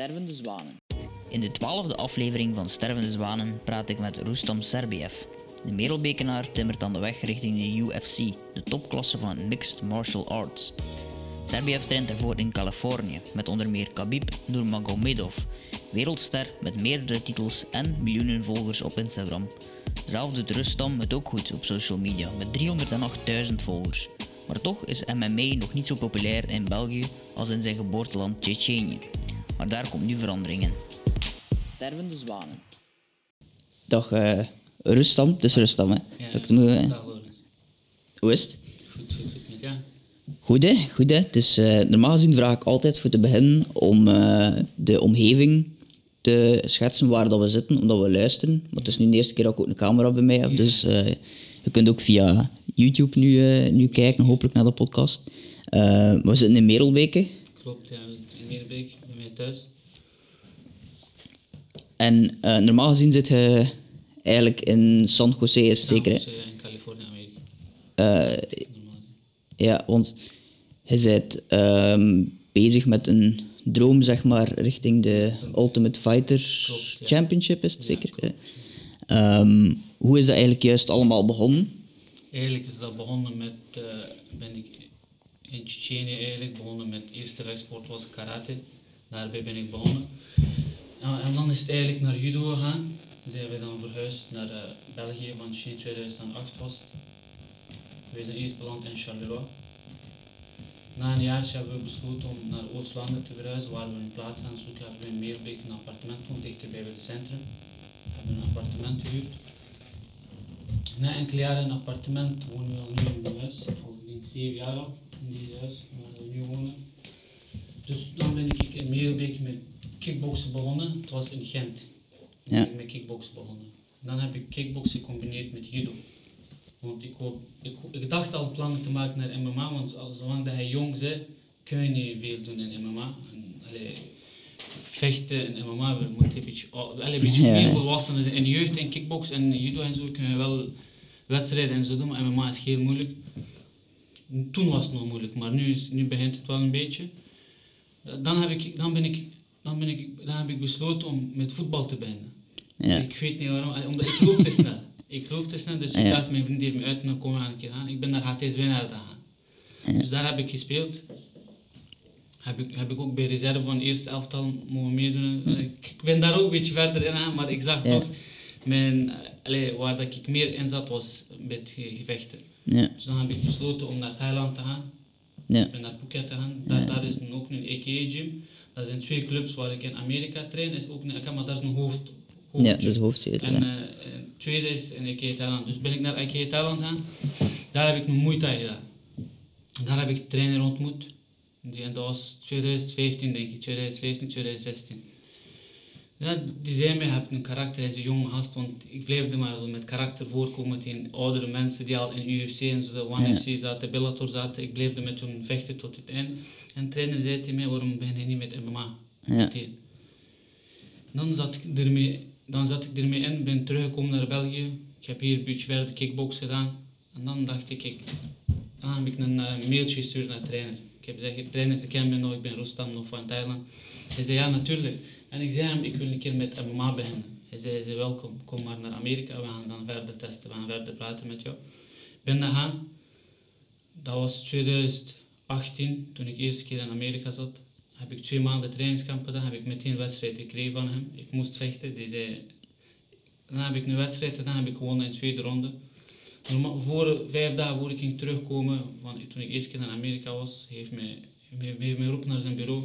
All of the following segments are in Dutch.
Stervende Zwanen. In de twaalfde aflevering van Stervende Zwanen praat ik met Rustam Serbiev. De Merelbekenaar timmert aan de weg richting de UFC, de topklasse van het Mixed Martial Arts. Serbiev traint daarvoor in Californië, met onder meer Khabib Nurmagomedov, wereldster met meerdere titels en miljoenen volgers op Instagram. Zelf doet Rustam het ook goed op social media, met 308.000 volgers. Maar toch is MMA nog niet zo populair in België als in zijn geboorteland Tsjetsjenië. Maar daar komt nu verandering in. Stervende zwanen. Dag eh Rustam, het is Rustam hè. Ja, Dat moet, eh, dag Lorenz. Hoe is het? Goed, goed, goed met jou. Goed hè, goed hè. Het is, eh, normaal gezien vraag ik altijd voor te beginnen om eh, de omgeving te schetsen waar dat we zitten, omdat we luisteren. Want het is nu de eerste keer dat ik ook een camera bij mij heb, dus eh, je kunt ook via YouTube nu, eh, nu kijken, hopelijk naar de podcast. Eh, we zitten in Merelbeke Klopt, ja, we zitten in Meerbeek, thuis. en eh, normaal gezien zit je eigenlijk in San Jose, is zeker hè? Eh, in Californië, Amerika. Eh. Ja, want je bent ehm, bezig met een droom, zeg maar, richting de Ultimate Fighter Klopt, ja. Championship, is het Ja, zeker? klopt. Ehm, hoe is dat eigenlijk juist allemaal begonnen? Eigenlijk is dat begonnen met, eh, ben ik in Tsjetsjenië eigenlijk begonnen met, eerste vechtsport was karate. Daarbij ben ik begonnen. Nou, en dan is het eigenlijk naar judo gegaan. Zijn we dan verhuisd naar eh, België, want in 2008 was. We zijn eerst beland in Charleroi. Na een jaartje hebben we besloten om naar Oost-Vlaanderen te verhuizen, waar we een plaats aan zoeken hebben we in Meerbeek een appartement toen, dichter bij het centrum. We hebben een appartement gehuurd. Na enkele jaren een appartement wonen we al nu in een huis. Al denk zeven jaar al in dit huis waar we nu wonen. Dus dan ben ik in Meerbeek met kickboksen begonnen. Het was in Gent. Ja. ben ik met kickboksen begonnen. Dan heb ik kickboksen gecombineerd met judo. Want ik, wou, ik, ik dacht al plannen te maken naar MMA, want zolang dat hij jong is, kun je niet veel doen in MMA. En, allee, vechten in MMA we moeten een beetje, allee, een beetje meer volwassenen zijn. In jeugd en kickbox en judo en zo kun je wel wedstrijden en zo doen, maar MMA is heel moeilijk. Toen was het nog moeilijk, maar nu, is, nu begint het wel een beetje. Dan heb ik, dan ben ik, dan ben ik, dan heb ik besloten om met voetbal te beginnen. Ja. Ik weet niet waarom, eh, omdat ik geloof te snel. Ik geloof te snel, dus ik dacht mijn vriend heeft me uit en dan komen we aan een keer aan. Ik ben naar HTS Winnaar gegaan. Dus daar heb ik gespeeld. Heb ik, heb ik ook bij reserve van het eerste elftal mogen meedoen. Eh, Ik, ben daar ook een beetje verder in aan, maar ik zag toch, mijn, eh, allee, waar dat ik meer in zat was met ge- gevechten. Ja, Dus dan heb ik besloten om naar Thailand te gaan. Ja, Ik ben naar Phuket te gaan. Daar, daar is een, ook een EKE gym. Dat zijn twee clubs waar ik in Amerika train. Is ook een, maar dat is een hoofd. ja, hoofdgym. dat is hoofdzetel. En ja. het tweede is in Ikea Thailand. Dus ben ik naar Ikea Thailand gaan. Daar heb ik mijn Thai gedaan. Daar heb ik de trainer ontmoet. Die, en dat was 2015 denk ik, 2015, 2016. Ja, die zei mij, je hebt een karakter, hij is een jonge gast, want ik blijfde maar zo met karakter voorkomen tegen oudere mensen die al in UFC en zo, de One Ja. FC zaten, Bellator zaten. Ik bleefde met hun vechten tot het einde. En de trainer zei tegen mij, waarom begin je niet met MMA? Ja. Dan zat ik ermee, dan zat ik ermee in, ben teruggekomen naar België. Ik heb hier een beetje verder kickbox gedaan. En dan dacht ik, ik dan heb ik een eh, mailtje gestuurd naar de trainer. Ik heb gezegd, trainer, ik ken me nog, ik ben Rostam nog van Thailand. Hij zei, ja natuurlijk. En ik zei hem, ik wil een keer met MMA beginnen. Hij zei, hij zei, welkom, kom maar naar Amerika, we gaan dan verder testen, we gaan verder praten met jou. Ik ben gegaan. Dat was 2018, toen ik eerste keer in Amerika zat. Heb ik twee maanden trainingskamp gedaan, heb ik meteen een wedstrijd gekregen van hem. Ik moest vechten, die. Dan heb ik een wedstrijd gedaan, heb ik gewonnen in de tweede ronde. Voor, vijf dagen voor ik ging terugkomen, van, toen ik de eerste keer naar Amerika was, heeft mij, heeft mij geroepen naar zijn bureau.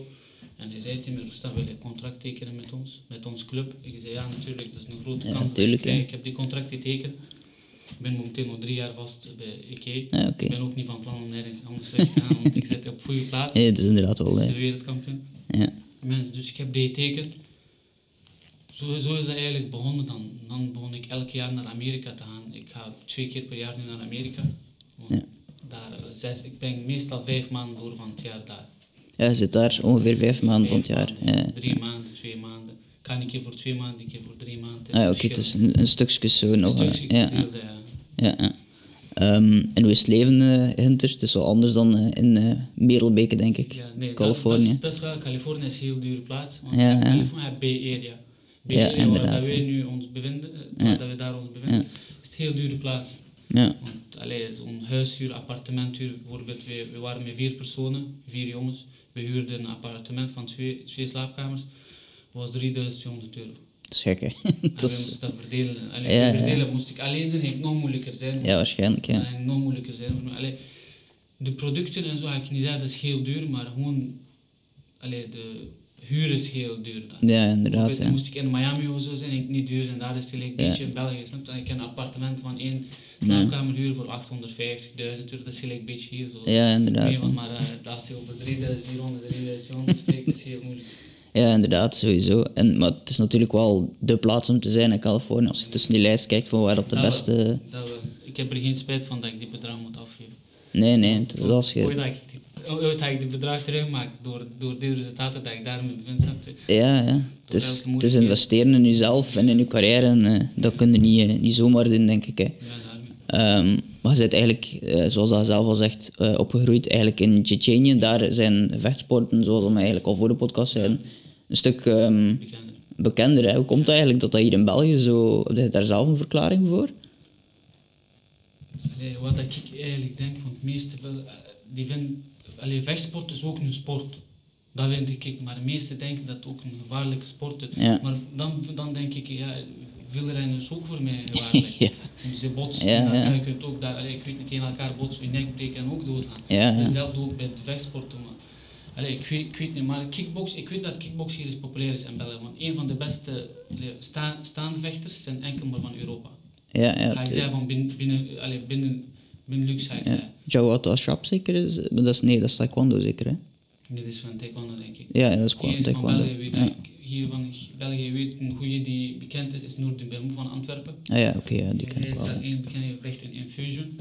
En hij zei tegen me, wil je een contract tekenen met ons, met ons club? Ik zei, ja natuurlijk, dat is een grote kans. ik, ik heb die contract getekend. Ik ben momenteel nog drie jaar vast bij IKEA. Ja, oké. Ik ben ook niet van plan om nergens anders weg te gaan, want ik zit op goede plaats. Ja, dat is inderdaad wel. Ik hè. ben wereldkampioen. Ja. Mensen, dus ik heb die getekend. Zo, zo is dat eigenlijk begonnen dan. Dan begon ik elk jaar naar Amerika te gaan. Ik ga twee keer per jaar nu naar Amerika. Want Ja. daar, eh, zes, ik breng meestal vijf maanden door van het jaar daar. Ja, je zit daar ongeveer vijf maanden van het jaar. Ja. Drie maanden, twee maanden. Kan een keer voor twee maanden, een keer voor drie maanden. Ah, ja, oké, het is een, een stukje zo nog. een stukje Ja, ja. Ehm, en hoe is het leven, eh Hinter? Het is wel anders dan eh, in eh Merelbeke, denk ik. Ja, nee, Californië. Dat, is, dat is wel, Californië is een heel dure plaats. Want Ja. Californië heb Bay Area. Bay Ja, Area, waar dat wij nu ons bevinden, eh, waar dat we daar ons bevinden, is het een heel dure plaats. Ja. Want zo'n huishuur, appartementhuur, bijvoorbeeld, we, we waren met vier personen, vier jongens. We huurden een appartement van twee, twee slaapkamers, was 3200 euro. Dat is dat moesten dat verdelen. Allee, Ja, ja. verdelen moest ik alleen zijn, ging het nog moeilijker zijn. ja, waarschijnlijk, ja. ging nog moeilijker zijn voor mij. Allee, de producten en zo ga ik niet zeggen, dat is heel duur, maar gewoon, allee, de huur is heel duur. daar. Ja, inderdaad, Bijvoorbeeld, ja. Moest ik in Miami of zo zijn, ging het niet duur zijn. Daar is het gelijk beetje in België. Snap je? Ik heb een appartement van één slaapkamerhuur voor 850.000 euro. Dat is gelijk een beetje hier zo. Ja, inderdaad. Nee, want maar uh, als je over 3400, 3200 spreekt, is heel moeilijk. ja, inderdaad, sowieso. En, maar het is natuurlijk wel de plaats om te zijn in Californië. Als je tussen die lijst kijkt van waar dat de Dat beste... dat. Ik heb er geen spijt van dat ik die bedrag moet afgeven. Nee, nee, het is als Ooit je... dat ik die, ooit dat ik die bedrag terugmaak door, door de resultaten dat ik daarmee bevind. snap je? Ja, ja. Het is, het is investeren in jezelf en in je carrière. En, eh, dat kun je niet, eh, niet zomaar doen, denk ik. Hè. Ja, Ehm, maar bent eigenlijk, eh, zoals dat je zelf al zegt, eh, opgegroeid eigenlijk in Tsjetsjenië. Daar zijn vechtsporten, zoals we eigenlijk al voor de podcast zeiden, een stuk ehm, Bekender. Hoe komt het eigenlijk dat dat hier in België zo... Heb je daar zelf een verklaring voor? Allee, wat dat ik eigenlijk denk, want de meesten wel, eh, die vinden, allee, vechtsport is ook een sport. Dat vind ik, maar de meesten denken dat het ook een gevaarlijke sport is. Ja. Maar dan, dan denk ik, ja, wielrennen is ook voor mij gevaarlijk. Ja. Ze botsen, Ja, en ja. je kunt ook daar, ik weet niet, tegen elkaar botsen, je nek breken en ook doodgaan. Ja, ja. Hetzelfde ook bij de vechtsporten. Maar, allee, ik, weet, ik weet niet, maar kickbox, ik weet dat kickbox hier is populair is in België. Want een van de beste sta, staande vechters zijn enkel maar van Europa. Ja, ja. ga ik zeggen van binnen, binnen, allee, binnen, binnen luxe ga ik zeggen. Shap zeker is... maar Dat is, nee, dat is taekwondo zeker, hè? Dit is van taekwondo denk ik. Ja, ja, dat is taekwondo. België, weet Ja. Hier van België weet een goeie die bekend is, is Noor de Belmoe van Antwerpen. Ah ja, oké, ja, die ken Hij ik is wel. daar één bekende vecht in Infusion.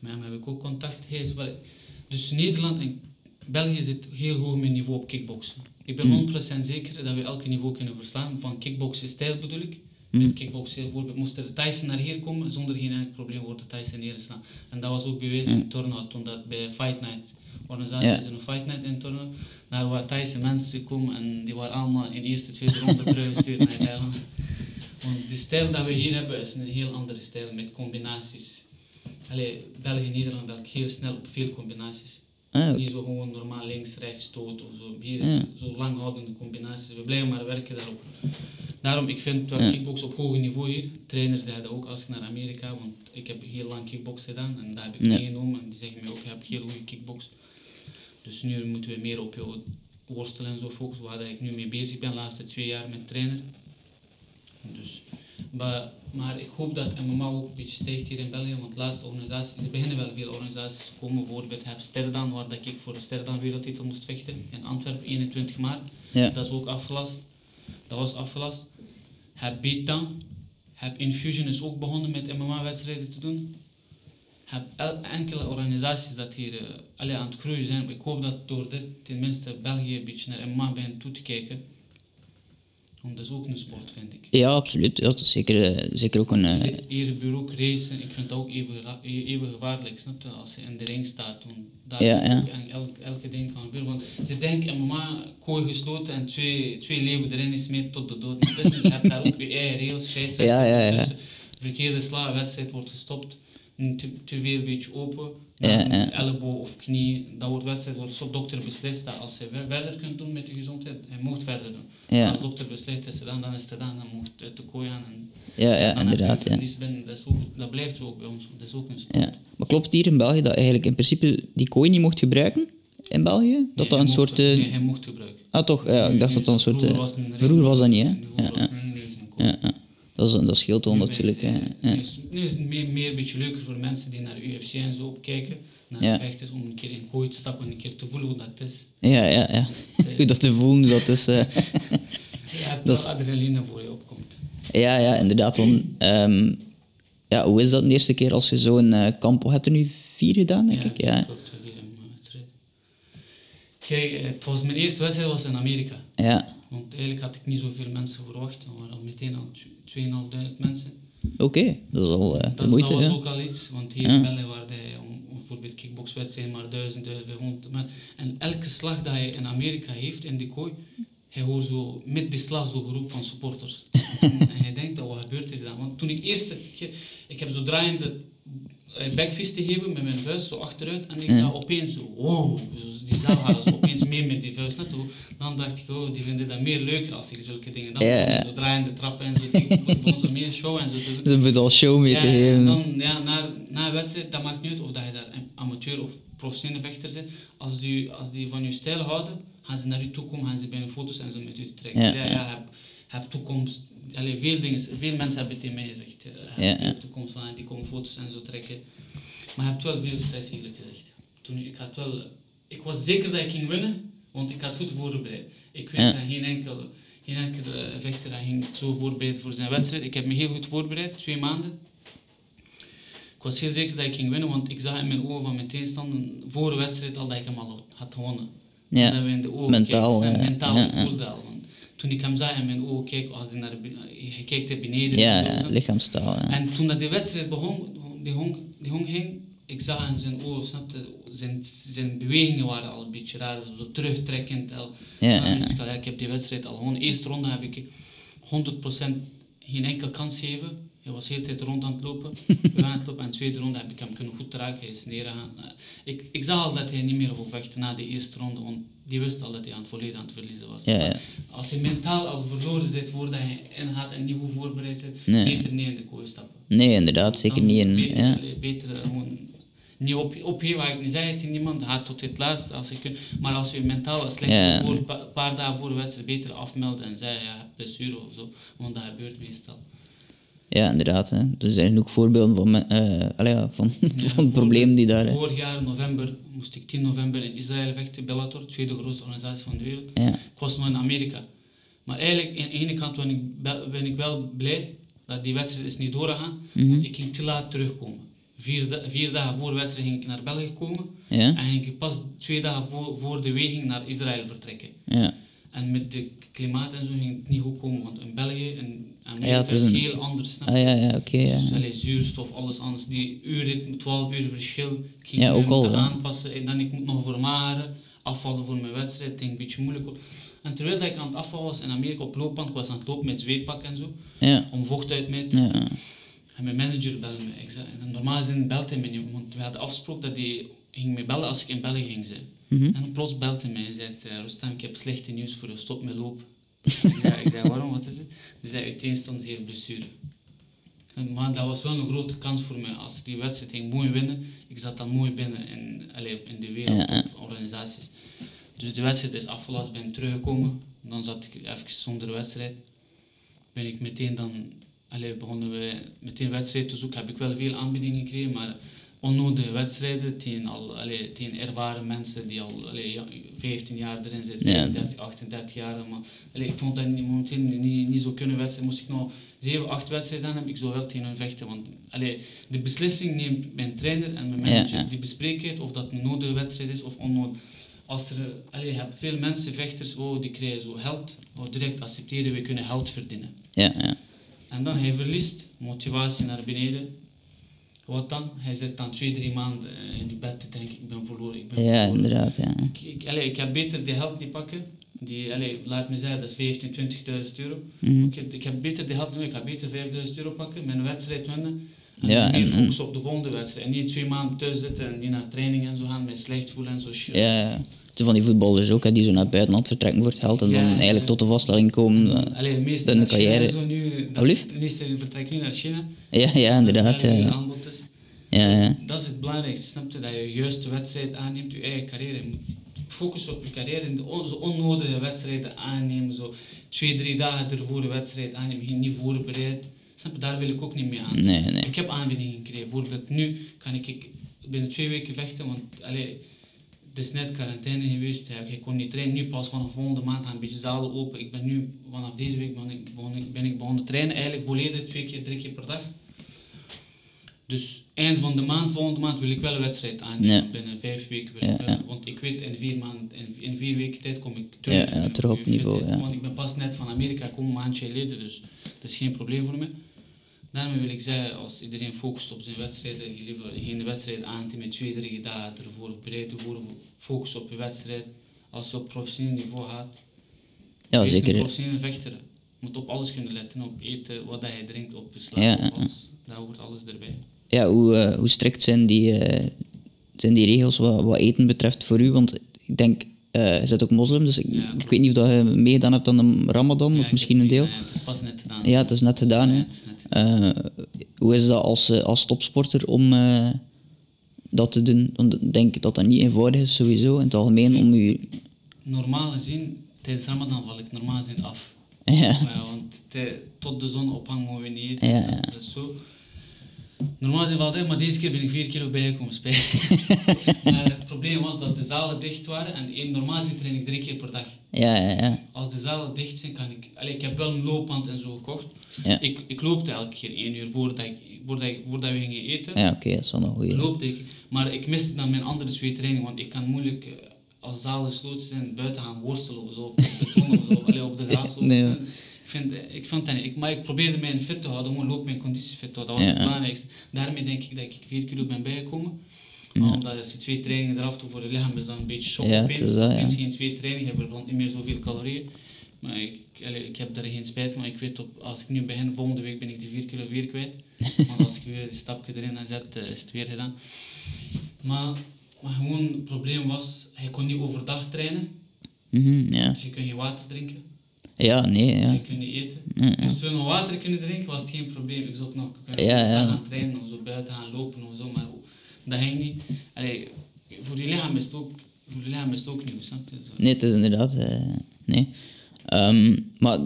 Met hem heb ik ook contact. Hij is wel, dus Nederland en België zit heel hoog met niveau op kickboksen. Ik ben Mm. 100% zeker dat we elke niveau kunnen verslaan. Van kickboksen stijl bedoel ik. Mm. Met kickboksen bijvoorbeeld moest de Tyson naar hier komen, zonder geen enkel probleem wordt de Tyson neergeslaan. En dat was ook bewezen in Tornout, toen dat bij Fight Night, organisatie Ja. is er een Fight Night in Tornout, naar waar Tyson mensen komen en die waren allemaal in eerste, tweede ronde teruggestuurd naar Thailand. Want de stijl dat we hier hebben is een heel andere stijl met combinaties. Allee, België en Nederland werken heel snel op veel combinaties. Ah, oké. Niet zo gewoon normaal links, rechts, stoot of zo. Hier is Ja. zo langhoudende combinaties. We blijven maar werken daarop. Daarom, ik vind wel Ja. kickbox op hoog niveau hier. Trainers zeggen dat ook als ik naar Amerika, want ik heb heel lang kickbox gedaan en daar heb ik Ja. meegenomen. En die zeggen mij ook, je hebt heel goede kickbox. Dus nu moeten we meer op je worstelen en zo focussen, waar ik nu mee bezig ben de laatste twee jaar met trainer. Dus, maar, maar ik hoop dat MMA ook een beetje stijgt hier in België, want de laatste organisaties, er beginnen wel veel organisaties te komen. Bijvoorbeeld heb Sterdan, waar dat ik voor de Sterdan wereldtitel moest vechten in Antwerpen, 21 maart. Ja. Dat is ook afgelast. Dat was afgelast. Heb Beatdown, heb Infusion is ook begonnen met MMA-wedstrijden te doen. Heb el- enkele organisaties dat hier eh, alle aan het groeien zijn. Ik hoop dat door dit tenminste België een beetje naar MMA begint toe te kijken. Want dat is ook een sport, vind ik. Ja, absoluut. Ja, dat is zeker, eh, zeker ook een... eh, Hier- Hier gebeurt ook racen. Ik vind dat ook even, e- even gevaarlijk, snap je? Als je in de ring staat, want daar Ja, ja. en elk, elke ding kan gebeuren. Want ze denken, MMA, kooi gesloten en twee, twee leeuwen erin is mee tot de dood. Je hebt daar ook je eigen regels, scheidsrechter. Ja, ja, ja. tussen. Verkeerde sla, wedstrijd wordt gestopt. Te, te veel beetje open. Ja, Dan ja. Elleboog of knie, dan wordt wedstrijd wordt gestopt. Dokter beslist dat als je ver- verder kunt doen met je gezondheid, hij mocht verder doen. Ja. Als dokter beslist is het gedaan, dan is het gedaan. Dan mocht je uit de kooi gaan en ja, ja, dan inderdaad. Ja. binnen. Dat, is ook, dat blijft ook bij ons. Dat is ook een sport. Ja. Maar klopt het hier in België dat eigenlijk in principe die kooi niet mocht gebruiken? In België? Dat Nee, dat een soort... eh, Nee, hij mocht gebruiken. Ah, toch? Ja, ik dacht dat dat een soort... Vroeger eh, was het een vroeger was dat niet, hè? Ja, ja. Ja, ja. Dat, is, dat scheelt ben natuurlijk. Nu Ja. is, nu is het meer, meer een beetje leuker voor mensen die naar de UFC en zo opkijken. Naar Ja. vechters, om een keer in kooi te stappen en een keer te voelen hoe dat is. Ja, ja, ja. Hoe dat te voelen, dat is... eh, hebt Dat is- adrenaline voor je opkomt. ja, ja, inderdaad. Ehm, ja, hoe is dat de eerste keer als je zo'n eh kamp... Had er nu vier gedaan, denk ik? Ja. klopt. wedstrijd. Kijk, eh, het was mijn eerste wedstrijd was in Amerika. Ja. Want eigenlijk had ik niet zoveel mensen verwacht. Er waren al meteen al tw- 2.500 mensen. Oké, dat is al eh, de Dat, moeite. dat was ja. ook al iets, want hier Ja. in België om, om bijvoorbeeld kickboxwedstrijden maar 1000, 1500. Maar, en elke slag dat hij in Amerika heeft in die kooi, hij hoort zo met die slag zo'n groep van supporters. en, en hij denkt, oh, wat gebeurt er dan? Want toen ik eerst, ik, ik heb zo draaiende eh, backfist gegeven met mijn vuist zo achteruit en ik zag opeens, wow, die zaal gaat zo opeens mee met die vuist naartoe. Dan dacht ik, oh, die vinden dat meer leuk als ik zulke dingen dan. Zo draaiende trappen en zo, die vonden ze meer show en zo. te. Dat al show mee te geven. en dan, ja, na, na een wedstrijd, dat maakt niet uit of dat je daar een amateur of professionele vechter zit. Als die, als die van je stijl houden, gaan ze naar je toe komen, gaan ze bij je foto's en zo met u trekken. Ja, ja. Heb, heb toekomst. Allee, veel, dingen, veel mensen hebben het tegen mij gezegd. eh, heb Ja, toekomst van, die komen foto's en zo trekken. Maar je hebt wel veel stress eerlijk gezegd. Toen, ik, had wel, ik was zeker dat ik ging winnen, want ik had goed voorbereid. Ik weet Ja. dat geen enkel, geen enkel vechter ging zo voorbereid voor zijn wedstrijd. Ik heb me heel goed voorbereid, twee maanden. Ik was heel zeker dat ik ging winnen, want ik zag in mijn ogen van mijn tegenstander voor de wedstrijd al dat ik hem al had gewonnen. Ja, Dat we in de ogen mentaal, mentaal voelde al. Toen ik hem zag in mijn ogen keek, als hij naar hij kijkt naar beneden. ja, en lichaamstaal. Ja. en toen dat die wedstrijd begon, die hong, die hong ging, ik zag in zijn ogen, snapte, zijn, zijn bewegingen waren al een beetje raar, zo, terugtrekkend. Al. Ja, Dan ja, wist ik al, ja, ik heb die wedstrijd al gewoon. Eerste ronde heb ik 100% geen enkel kans gegeven. Hij was de hele tijd rond aan het lopen, we aan het lopen. En de tweede ronde heb ik hem kunnen goed raken, hij is neergegaan. Eh, Ik, ik zag al dat hij niet meer wou vechten na de eerste ronde, want die wist al dat hij aan het volledig aan het verliezen was. Ja, ja. Als hij mentaal al verloren zit voordat hij ingaat en niet goed voorbereid zit, Nee. beter niet in de kooi stappen. Nee, inderdaad, zeker niet in. Beter, Ja. beter eh, gewoon niet op, opgeven, waar ik niet zei tegen niemand, ga tot het laatste als je kunt. Maar als je mentaal slecht voor een pa- paar dagen voor de wedstrijd beter afmelden en zeggen, ja, je blessure of zo, want dat gebeurt meestal. Ja, inderdaad. Hè. Er zijn genoeg voorbeelden van, eh, allee, ja, van, van de problemen die daar... Vorig jaar in november moest ik 10 november in Israël vechten, Bellator, de tweede grootste organisatie van de wereld. Ja, Ik was nog in Amerika. Maar eigenlijk, aan de ene kant ben ik, be- ben ik wel blij dat die wedstrijd is niet doorgegaan. Want Ik ging te laat terugkomen. Vier, da- vier dagen voor de wedstrijd ging ik naar België komen. ja, En ging ik pas twee dagen voor, voor de weging naar Israël vertrekken. ja. En met het klimaat en zo ging het niet goed komen. Want in België en Amerika is heel anders. Ah ja, ja, oké. ja. Dus, zuurstof, alles anders. Die uren, 12 uur verschil. Ik ging Ja, ook al, aanpassen. En dan ik moet nog vermageren, afvallen voor mijn wedstrijd. Denk een beetje moeilijk. En terwijl dat ik aan het afvallen was in Amerika op loopband, ik was aan het lopen met zweetpak en zo, Ja, om vocht uit mij te ja. en mijn manager belde me. Ik zei, normaal gezien belt hij me niet, want we hadden afgesproken dat hij ging me bellen als ik in België ging zijn. Mhm. En plots belt hij mij en zegt, uh, Rustam, ik heb slechte nieuws voor je, stop met lopen. Ik, zei, ik zei, waarom, wat is het? Hij zei, uit tegenstand heeft blessure. Maar dat was wel een grote kans voor mij. Als ik die wedstrijd ging mooi winnen, ik zat dan mooi binnen in, in de Ja, ja. wereldorganisaties. Dus de wedstrijd is afgelast, ben ik teruggekomen. Dan zat ik even zonder wedstrijd. Ben ik meteen dan, allee, begonnen we meteen wedstrijd te zoeken. Heb ik wel veel aanbiedingen gekregen, maar onnodige wedstrijden tegen, al, allee, tegen ervaren mensen die al allee, ja, 15 jaar erin zitten, Ja. 34, 38 jaar. Maar, allee, ik vond dat niet, momenteel niet, niet zo kunnen wedstrijden. Moest ik nog 7, 8 wedstrijden dan heb ik zo wel tegen hun vechten. Want allee, de beslissing neemt mijn trainer en mijn Ja, manager. ja. Die bespreken het of dat een nodige wedstrijd is of onnodig. Als er, allee, je hebt veel mensen, vechters, oh, die krijgen zo geld. Oh, direct accepteren, we kunnen geld verdienen. Ja, ja. En dan hij verliest motivatie naar beneden. Wat dan? Hij zit dan twee, drie maanden eh, in je bed te denken, ik ben verloren, ik ben Ja, verloren. inderdaad, ja. Ik, ik, allee, ik heb beter die geld niet pakken. Die, allee, laat me zeggen, dat is 15, 20.000 euro. Oké, ik heb beter die geld nu, ik ga beter 5000 euro pakken, mijn wedstrijd winnen. En Ja, meer en- en- focussen op de volgende wedstrijd. En niet twee maanden thuis zitten en niet naar training en zo gaan, mij slecht voelen en zo shit. Ja, ja. Het van die voetballers ook, hè, die zo naar het buitenland vertrekken voor het geld en Ja, dan ja. eigenlijk tot de vaststelling komen. eh, Allee, de meeste de China carrière- zo nu, dat, de meeste vertrekken nu naar China. ja, ja, inderdaad. Daar Ja, ja. aanbod is. Ja, ja. Dat is het belangrijkste, snap je? Dat je juist de wedstrijd aanneemt, je eigen carrière. Je moet focussen op je carrière en de onnodige wedstrijden aannemen. Zo twee, drie dagen ervoor de wedstrijd aannemen, je niet voorbereid. Snap je? Daar wil ik ook niet mee aan. Nee, nee. Ik heb aanbiedingen gekregen. Bijvoorbeeld nu kan ik, ik binnen twee weken vechten, want allee, het is net quarantaine geweest. ja, Ik kon niet trainen. Nu pas vanaf volgende maand gaan een beetje zalen open. Ik ben nu, vanaf deze week ben ik, begon ik, ben ik begonnen trainen. Eigenlijk volledig twee keer, drie keer per dag. Dus eind van de maand, volgende maand, wil ik wel een wedstrijd aannemen. Ja. Binnen vijf weken. Wil ik wel, ja. Want ik weet, in vier, maanden, in, vier weken tijd kom ik terug. Ja, terug op in niveau, ja. Want ik ben pas net van Amerika gekomen, een maandje geleden. Dus dat is geen probleem voor mij. Daarmee wil ik zeggen, als iedereen focust op zijn wedstrijden, je liever geen wedstrijd aan met twee, drie dagen ervoor bereid te worden, focus op je wedstrijd. Als je op professioneel niveau gaat, Ja, wees zeker. een professionele vechter. Je moet op alles kunnen letten, op eten, wat je drinkt, op je slaap, alles. Daar hoort alles erbij. Ja, hoe, eh, hoe strikt zijn die, eh, zijn die regels wat, wat eten betreft voor u? Want ik denk, eh je bent ook moslim, dus ik, Ja. ik weet niet of dat je meegedaan hebt aan de Ramadan, Ja, of misschien een deel. Ja, het is pas net gedaan. Ja, het is net gedaan. Ja, hè. het is net hoe is dat als, als topsporter om dat te doen? Want ik denk dat dat niet eenvoudig is, sowieso, in het algemeen, om u... Normaal gezien, tijdens Ramadan val ik normaal gezien af. Ja, want te- tot de zon ophangen mogen we niet eten. Ja, dus ja. Dat is zo. Normaal zijn we altijd, maar deze keer ben ik vier kilo bijgekomen spijt. maar het probleem was dat de zalen dicht waren en één, normaal train ik drie keer per dag. ja, ja. ja. Als de zalen dicht zijn, kan ik... Allee, ik heb wel een loopband en zo gekocht. Ja. Ik, ik loopte elke keer één uur voordat, ik, voordat, ik, voordat we gingen eten. Ja, oké, dat is wel een goeie. Loopte ik. Maar ik miste dan mijn andere twee trainingen, want ik kan moeilijk... eh, Als zalen gesloten zijn, buiten gaan worstelen of zo, op de beton of zo, allee, op de gras lopen. Nee, Ik vind, ik vond dat niet. Ik, maar ik probeerde mij fit te houden, gewoon loop mijn conditie fit te houden. Dat was het belangrijkste. Daarmee denk ik dat ik 4 kilo ben bijgekomen. Ja. Omdat als je twee trainingen eraf doet voor je lichaam is dan een beetje shock Ja, ja. Geen twee trainingen, je verbrandt niet meer zoveel calorieën. Maar ik, allee, ik heb daar geen spijt van. Ik weet op, als ik nu begin, volgende week ben ik die 4 kilo weer kwijt. Want als ik weer een stapje erin zet, eh, is het weer gedaan. Maar, maar gewoon het probleem was, hij kon niet overdag trainen. Ja. Je kon geen water drinken. Ja, nee, ja. Niet eten. Ja, ja. Moest we nog water kunnen drinken, was het geen probleem. Ik zou ook nog kunnen Ja, ja. gaan trainen of zo buiten gaan lopen of zo, maar dat ging niet. Allee, voor je lichaam is het ook, voor je lichaam is het ook nieuw, snap je? Zo. Nee, het is inderdaad... eh, nee. Ehm, maar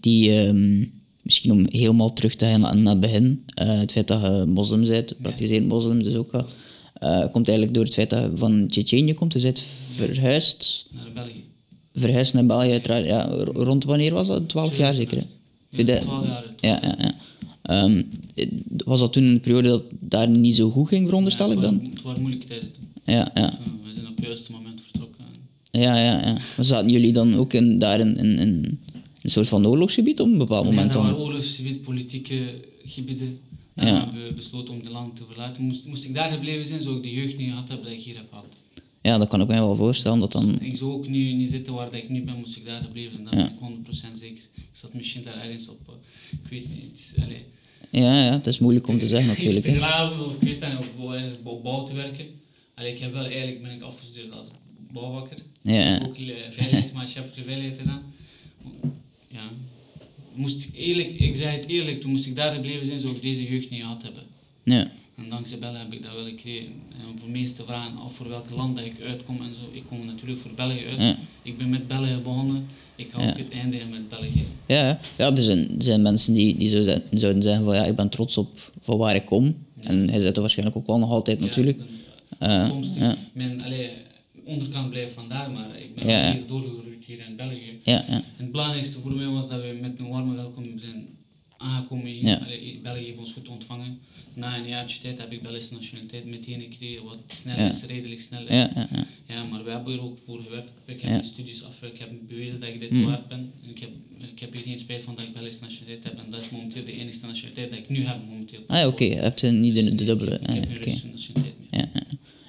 die... ehm, misschien om helemaal terug te gaan naar, naar het begin. eh, het feit dat je moslim bent, praktiserend moslim dus ook eh, komt eigenlijk door het feit dat je van Tsjetsjenië komt. Je bent verhuisd, Naar België. Verhuisd naar België uiteraard. Ja, rond wanneer was dat? 12 jaar zeker? hè? Ja, Dat- 12 jaar. Ja, ja, ja. Ehm, was dat toen een periode dat daar niet zo goed ging, veronderstel Ja, ik dan? Het waren moeilijke tijden toen. Ja, ja. We zijn op het juiste moment vertrokken. Ja, ja, ja. Maar zaten jullie dan ook in, daar in, in, in een soort van oorlogsgebied op een bepaald Ja, moment dan? waren oorlogsgebied, politieke gebieden. Ja. Ja. hebben we besloten om de land te verlaten. Moest, moest ik daar gebleven zijn, zou ik de jeugd niet gehad hebben dat ik hier heb gehad. Ja, dat kan ik mij wel voorstellen. Dat dan... Ik zou ook nu niet zitten waar dat ik nu ben, moest ik daar gebleven zijn. Dat Ja. ben ik 100% zeker. Ik zat misschien daar ergens op, eh, ik weet niet. Allee, Ja, ja, het is moeilijk om te zeggen natuurlijk. Graven of ik weet niet, of bouw- te werken. Allee, ik heb wel, eigenlijk ben ik afgestudeerd als bouwvakker. Ja, ja. Ik heb ook eh, veiligheid, maatschappelijke veiligheid gedaan. Ja. Moest ik, eerlijk, ik zei het eerlijk, toen moest ik daar gebleven zijn, zou ik deze jeugd niet gehad hebben. Ja, En dankzij België heb ik dat wel gekregen. En voor meeste vragen af voor welk land dat ik uitkom en zo. Ik kom natuurlijk voor België uit. ja. Ik ben met België begonnen. Ik ga Ja. ook het eindigen met België. Ja, ja. er, zijn, er zijn mensen die, die zo zijn- zouden zeggen van ja, ik ben trots op van waar ik kom. En hij zit er waarschijnlijk ook wel nog altijd natuurlijk. Eh, afkomstig. ja. Mijn allee, onderkant blijft vandaar, maar ik ben hier doorgegroeid hier in België. Ja, ja. En het belangrijkste voor mij was dat we met een warme welkom zijn aangekomen. Ja. Allee, België heeft ons goed ontvangen. Na een jaartje tijd heb ik Belgische nationaliteit meteen gekregen, wat snel Ja. is, redelijk snel is. Ja, ja, ja. Ja, maar we hebben er ook voor gewerkt. Ik heb mijn studies af, ik heb bewezen dat ik dit Hmm. waard ben. En ik heb, ik heb hier geen spijt van dat ik Belgische nationaliteit heb. En dat is momenteel de enige nationaliteit dat ik nu heb momenteel. Ah oké. Je hebt eh, niet de, de dubbele. Ik, ik Ah, heb. Russische nationaliteit.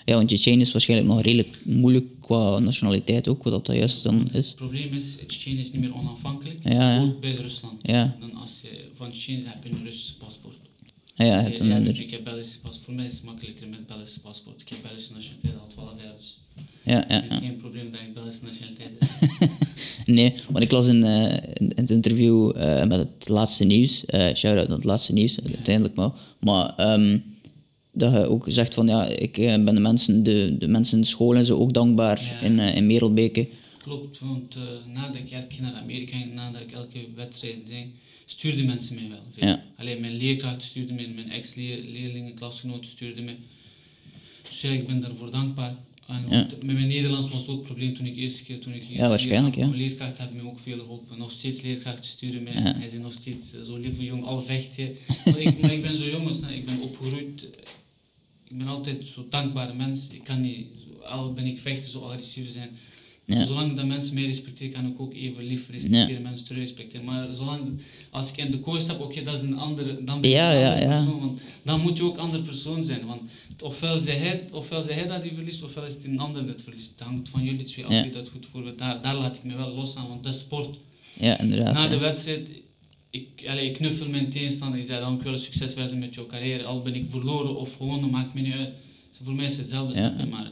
Ja, want Tsjetsjenië is waarschijnlijk nog redelijk moeilijk qua nationaliteit ook, wat dat juist dan is. Het probleem is, Tsjetsjenië is niet meer onafhankelijk. Ja, ja. Ook bij Rusland. Ja, Dan als je van Tsjetsjenië heb je een Russisch paspoort. ja, een Ja, ik heb Belgisch paspoort. Voor mij is het makkelijker met Belgisch paspoort. Ik heb Belgische nationaliteit al 12 jaar, dus Ja, ja, geen probleem dat ik Belgische nationaliteit heb. Nee, want ik las in, eh, in, het interview eh, met het laatste nieuws, eh shout-out naar het laatste nieuws, uiteindelijk maar, maar ehm, dat je ook zegt van ja, ik eh, ben de mensen, de, de mensen in de school en zo ook dankbaar Ja. in, eh, in Merelbeke. Klopt, want eh, nadat ik elke keer naar Amerika ging, nadat ik elke wedstrijd deed, stuurden mensen mij wel. Veel. Ja. Alleen mijn leerkracht stuurde mij, mijn ex-leerlingen, klasgenoten stuurden mij. Dus ja, ik ben daarvoor dankbaar. En Ja. met mijn Nederlands was het ook een probleem toen ik eerste keer toen ik hier Ja, waarschijnlijk, kwam. ja. Mijn leerkracht heeft mij ook veel geholpen. Nog steeds leerkrachten sturen mij. Ja. Hij is nog steeds zo lieve jong, al vecht je. Maar ik, maar ik ben zo jong, snel, ik ben opgegroeid. Ik ben altijd zo'n dankbare mens. Ik kan niet, zo- al ben ik vechten, zo agressief zijn. Ja. Zolang dat mensen mij respecteren, kan ik ook even lief respecteren, mensen terug respecteren. Maar zolang, als ik in de kooi stap, oké, dat is een andere, dan ben ik Ja, een ja, andere ja. persoon. Want dan moet je ook een andere persoon zijn. Want ofwel zij hij, ofwel zij hij dat die verliest, ofwel is het een ander dat verliest. Het hangt van jullie twee af wie dat goed voor daar, daar laat ik me wel los aan, want dat is sport. Ja, inderdaad. Na de wedstrijd, ik, allee, ik knuffel mijn tegenstander. Ik zei dankjewel, succes verder met jouw carrière. Al ben ik verloren of gewonnen, maakt me niet uit. Dus voor mij is het hetzelfde, Ja. Maar,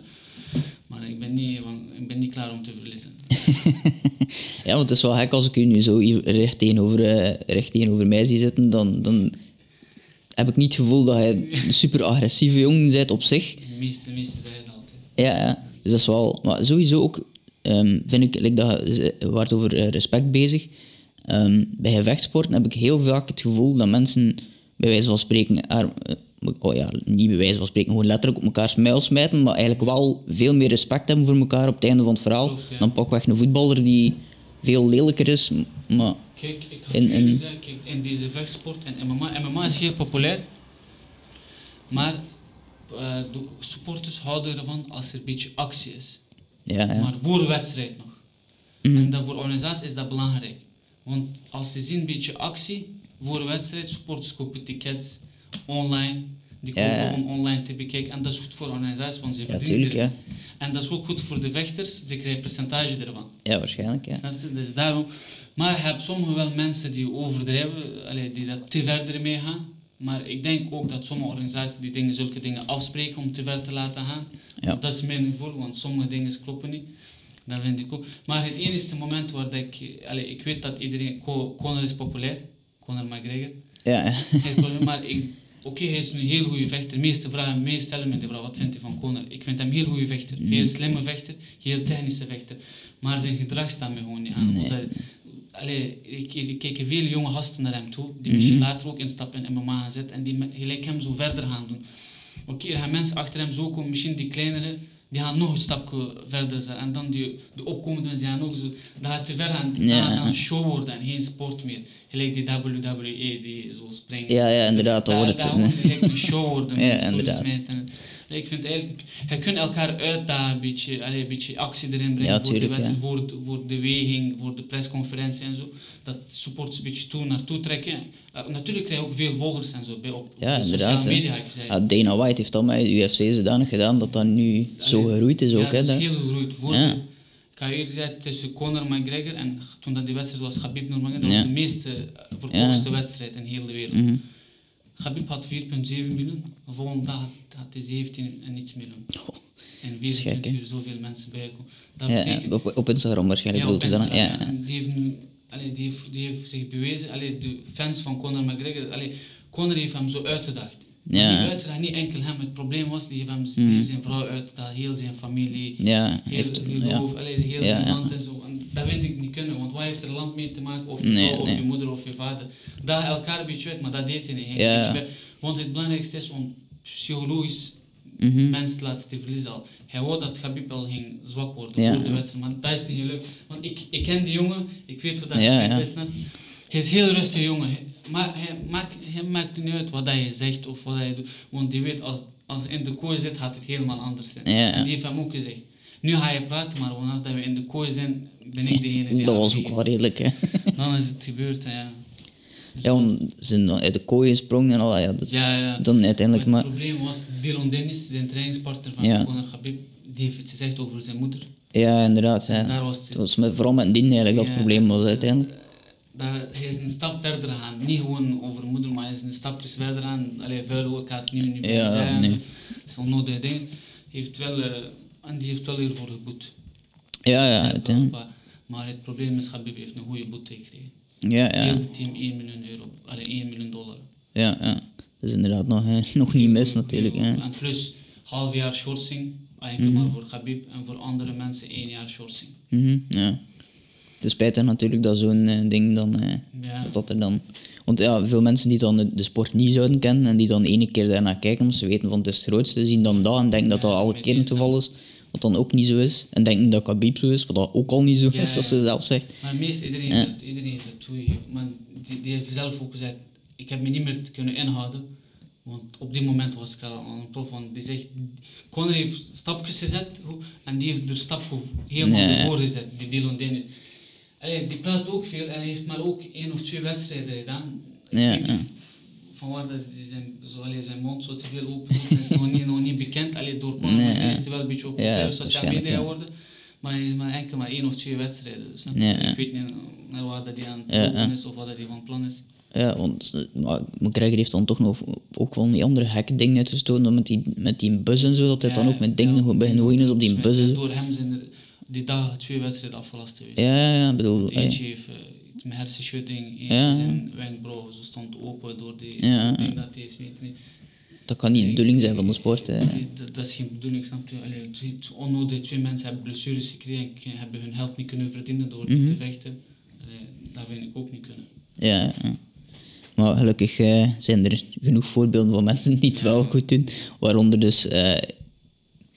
maar ik, ben niet, ik ben niet klaar om te verliezen. Ja, want het is wel gek als ik u nu zo hier recht tegenover, eh, recht tegenover mij zie zitten, dan, dan heb ik niet het gevoel dat je een super agressieve jongen bent op zich. De meeste, meeste zeggen het altijd. Ja, ja. Dus dat is wel... Maar sowieso ook ehm, vind ik, like dat, je- over eh, respect bezig. Ehm, bij gevechtsporten heb ik heel vaak het gevoel dat mensen, bij wijze van spreken, er- eh, oh ja, niet bij wijze van spreken, gewoon letterlijk op elkaar muil smijten, maar eigenlijk wel veel meer respect hebben voor elkaar op het einde van het verhaal Klopt, ja. dan pakweg een voetballer die veel lelijker is, maar... Kijk, ik ga In- in- zeggen, kijk, in deze vechtsport en MMA, MMA is heel populair, maar eh, de supporters houden ervan als er een beetje actie is. Ja, ja. Maar voor wedstrijd nog. Mhm. En dat voor de organisatie is dat belangrijk. Want als ze zien een beetje actie voor wedstrijd, kopen tickets online. Die ja. om online te bekijken. En dat is goed voor de organisatie, want ze Ja, tuurlijk, ja. En dat is ook goed voor de vechters, ze krijgen een percentage ervan. Ja, waarschijnlijk, ja. Dus daarom. Maar je hebt sommige wel mensen die overdrijven, die dat te ver ermee gaan. Maar ik denk ook dat sommige organisaties die dingen, zulke dingen afspreken om te ver te laten gaan. Ja. Dat is mijn gevoel, want sommige dingen kloppen niet. Dat vind ik ook. Maar het enige moment waar ik... Allee, ik weet dat iedereen... Co- Conor is populair. Conor McGregor. Ja, ja. Hij is populair, maar ik... Oké, hij is een heel goede vechter. De meeste vragen mij stellen me de vraag, wat vindt hij van Conor? Ik vind hem een heel goede vechter. Mhm. Heel slimme vechter. Heel technische vechter. Maar zijn gedrag staat me gewoon niet aan. Nee. Allee, ik, ik kijk veel jonge gasten naar hem toe, die Mhm. misschien later ook instappen in MMA gaan zitten en die met- gelijk hem zo verder gaan doen. Oké, er gaan mensen achter hem zo komen, misschien die kleinere, die gaan nog een stapje verder zetten. En dan die, de opkomende mensen, die gaan ook zo, dat gaat te ver gaan. Dat Ja. dan een show worden en geen sport meer. Gelijk die WWE, die zo springen. Ja, ja, inderdaad, Dat, wordt dat het... moet gelijk een show worden Ja, met stories inderdaad. Nee, Ik vind eigenlijk, je kunt elkaar uitdagen, een beetje, allee, een beetje actie erin brengen Ja, voor, de wedstrijd, voor, de, voor de weging, voor de persconferentie en zo. Dat supporters een beetje toe naartoe trekken. Uh, natuurlijk krijg je ook veel volgers en zo bij op, Ja, op sociale media. Ja, Dana White heeft dat met de UFC zodanig gedaan dat dat nu zo Allee, gegroeid is ook. ja, hè, dat is heel gegroeid. Voor Ja. de- ik ga eerlijk zeggen, tussen Conor McGregor en toen dat die wedstrijd was, Khabib Nurmagomedov, dat was de meeste eh, verkoopste wedstrijd in heel de wereld. Mhm. Khabib had 4,7 miljoen, de volgende dag had, hij 17 en iets miljoen. En 24 hè? uur zoveel mensen bijkomen. Dat Ja, betekent... op, op Instagram waarschijnlijk Ja, op dan. Ja, die heeft, nu, allee, die, heeft, die heeft zich bewezen, allee, de fans van Conor McGregor, allee, Conor heeft hem zo uitgedacht. Ja. Niet uitgedacht, niet enkel hem. Het probleem was, die heeft, hem, die heeft zijn vrouw uitgedacht, heel zijn familie, ja, heel heeft, ja. allee, heel zijn land en zo. En dat vind ik niet kunnen, want wat heeft er land mee te maken? Of je Nee, vrouw, of nee. je moeder, of je vader. Dat elkaar een beetje uit, maar dat deed hij niet. Hij. Want het belangrijkste is om psychologisch Mhm. mensen laten te verliezen al. Hij wou dat Khabib al ging zwak worden voor de wedstrijd, maar dat is niet gelukt. Want ik, ik ken die jongen, ik weet wat dat Ja, is. Hij is heel rustig jongen, Hij- maar hij maakt, hij maakt niet uit wat je zegt of wat je doet. Want die weet, als, als hij in de kooi zit, gaat het helemaal anders zijn. Ja, die heeft hem ook gezegd. Nu ga je praten, maar wanneer we in de kooi zijn, ben ik degene die Dat was ook wel redelijk, hè. Dan is het gebeurd, ja. Ja, want ze zijn uit de kooi gesprongen en al, ja, dat, Ja, ja. dan uiteindelijk Maar het probleem was, Dylan Dennis, de trainingspartner van Ja. Conor Khabib, die heeft het gezegd over zijn moeder. Ja, inderdaad, ja. Daar was het- Dat was met, vooral met Dien eigenlijk dat het probleem was uiteindelijk. Hij is een stap verder gegaan. Niet gewoon over moeder, maar hij is een stapje verder gaan. Allee, vuil, ik ga het nu niet meer Ja, zeggen. nee. Is onnodige dingen. Heeft wel, eh, en die heeft wel hiervoor geboet. Ja, ja, uiteindelijk. maar, maar het probleem is, Khabib heeft een goede boete gekregen. Ja, Heel ja, het team 1 miljoen euro. Allee, 1 miljoen dollar. ja, ja. Dat is inderdaad nog, hè, nog niet mis natuurlijk. Hè. En plus half jaar schorsing. Eigenlijk Mhm. maar voor Khabib en voor andere mensen één jaar schorsing. Mhm, ja. Het is spijtig natuurlijk dat zo'n eh, ding dan... eh, Ja. dat dat er dan... Want ja, veel mensen die dan de, sport niet zouden kennen en die dan ene keer daarna kijken omdat ze weten van het is het grootste, zien dan dat en denken dat dat alle met keer een toeval is. Wat dan ook niet zo is. En denken dat Khabib zo is, wat dat ook al niet zo Ja, is, als ze zelf zegt. Maar meest iedereen, Ja. het, iedereen het toegegeven. Maar die, die heeft zelf ook gezegd, ik heb me niet meer kunnen inhouden. Want op die moment was ik al aan een prof, want die zegt, Conor heeft stapjes gezet en die heeft er stap helemaal Nee. voor gezet, die Dylan Dennis. Allee, die praat ook veel en hij heeft maar ook één of twee wedstrijden gedaan. Ja, weet niet ja. Van waar dat hij zijn, zo, allee, zijn mond zo te veel open is nog niet, nog niet bekend. Allee, door Nee, de ja. eerste wel een beetje op Ja, sociale waarschijnlijk, media geworden. Maar hij is maar enkel maar één of twee wedstrijden. Snap je? Ja, ja. Ik weet niet naar waar dat hij aan het is of wat hij van plan is. Ja, want eh, maar McGregor heeft dan toch nog ook wel die andere gekke dingen uitgestoten, met die, met die bus en zo, dat hij dan ook met dingen begint gooien is op die dus bus. en zo. Door hem zijn er die dagen twee wedstrijden afgelast geweest. Ja, ja, ja, bedoel, Eentje eh, heeft eh, iets met hersenschudding, eentje Ja. zijn wenkbrauw zo stond open door die Ja, ja. ding dat hij niet. dat kan niet de bedoeling zijn van de sport. Hè. Dat, dat is geen bedoeling, snap je? Allee, het is onnodig, twee mensen hebben blessures gekregen en hebben hun geld niet kunnen verdienen door Mhm. te vechten. Allee, dat vind ik ook niet kunnen. Ja, ja. Maar gelukkig eh, zijn er genoeg voorbeelden van mensen die het wel goed doen, waaronder dus eh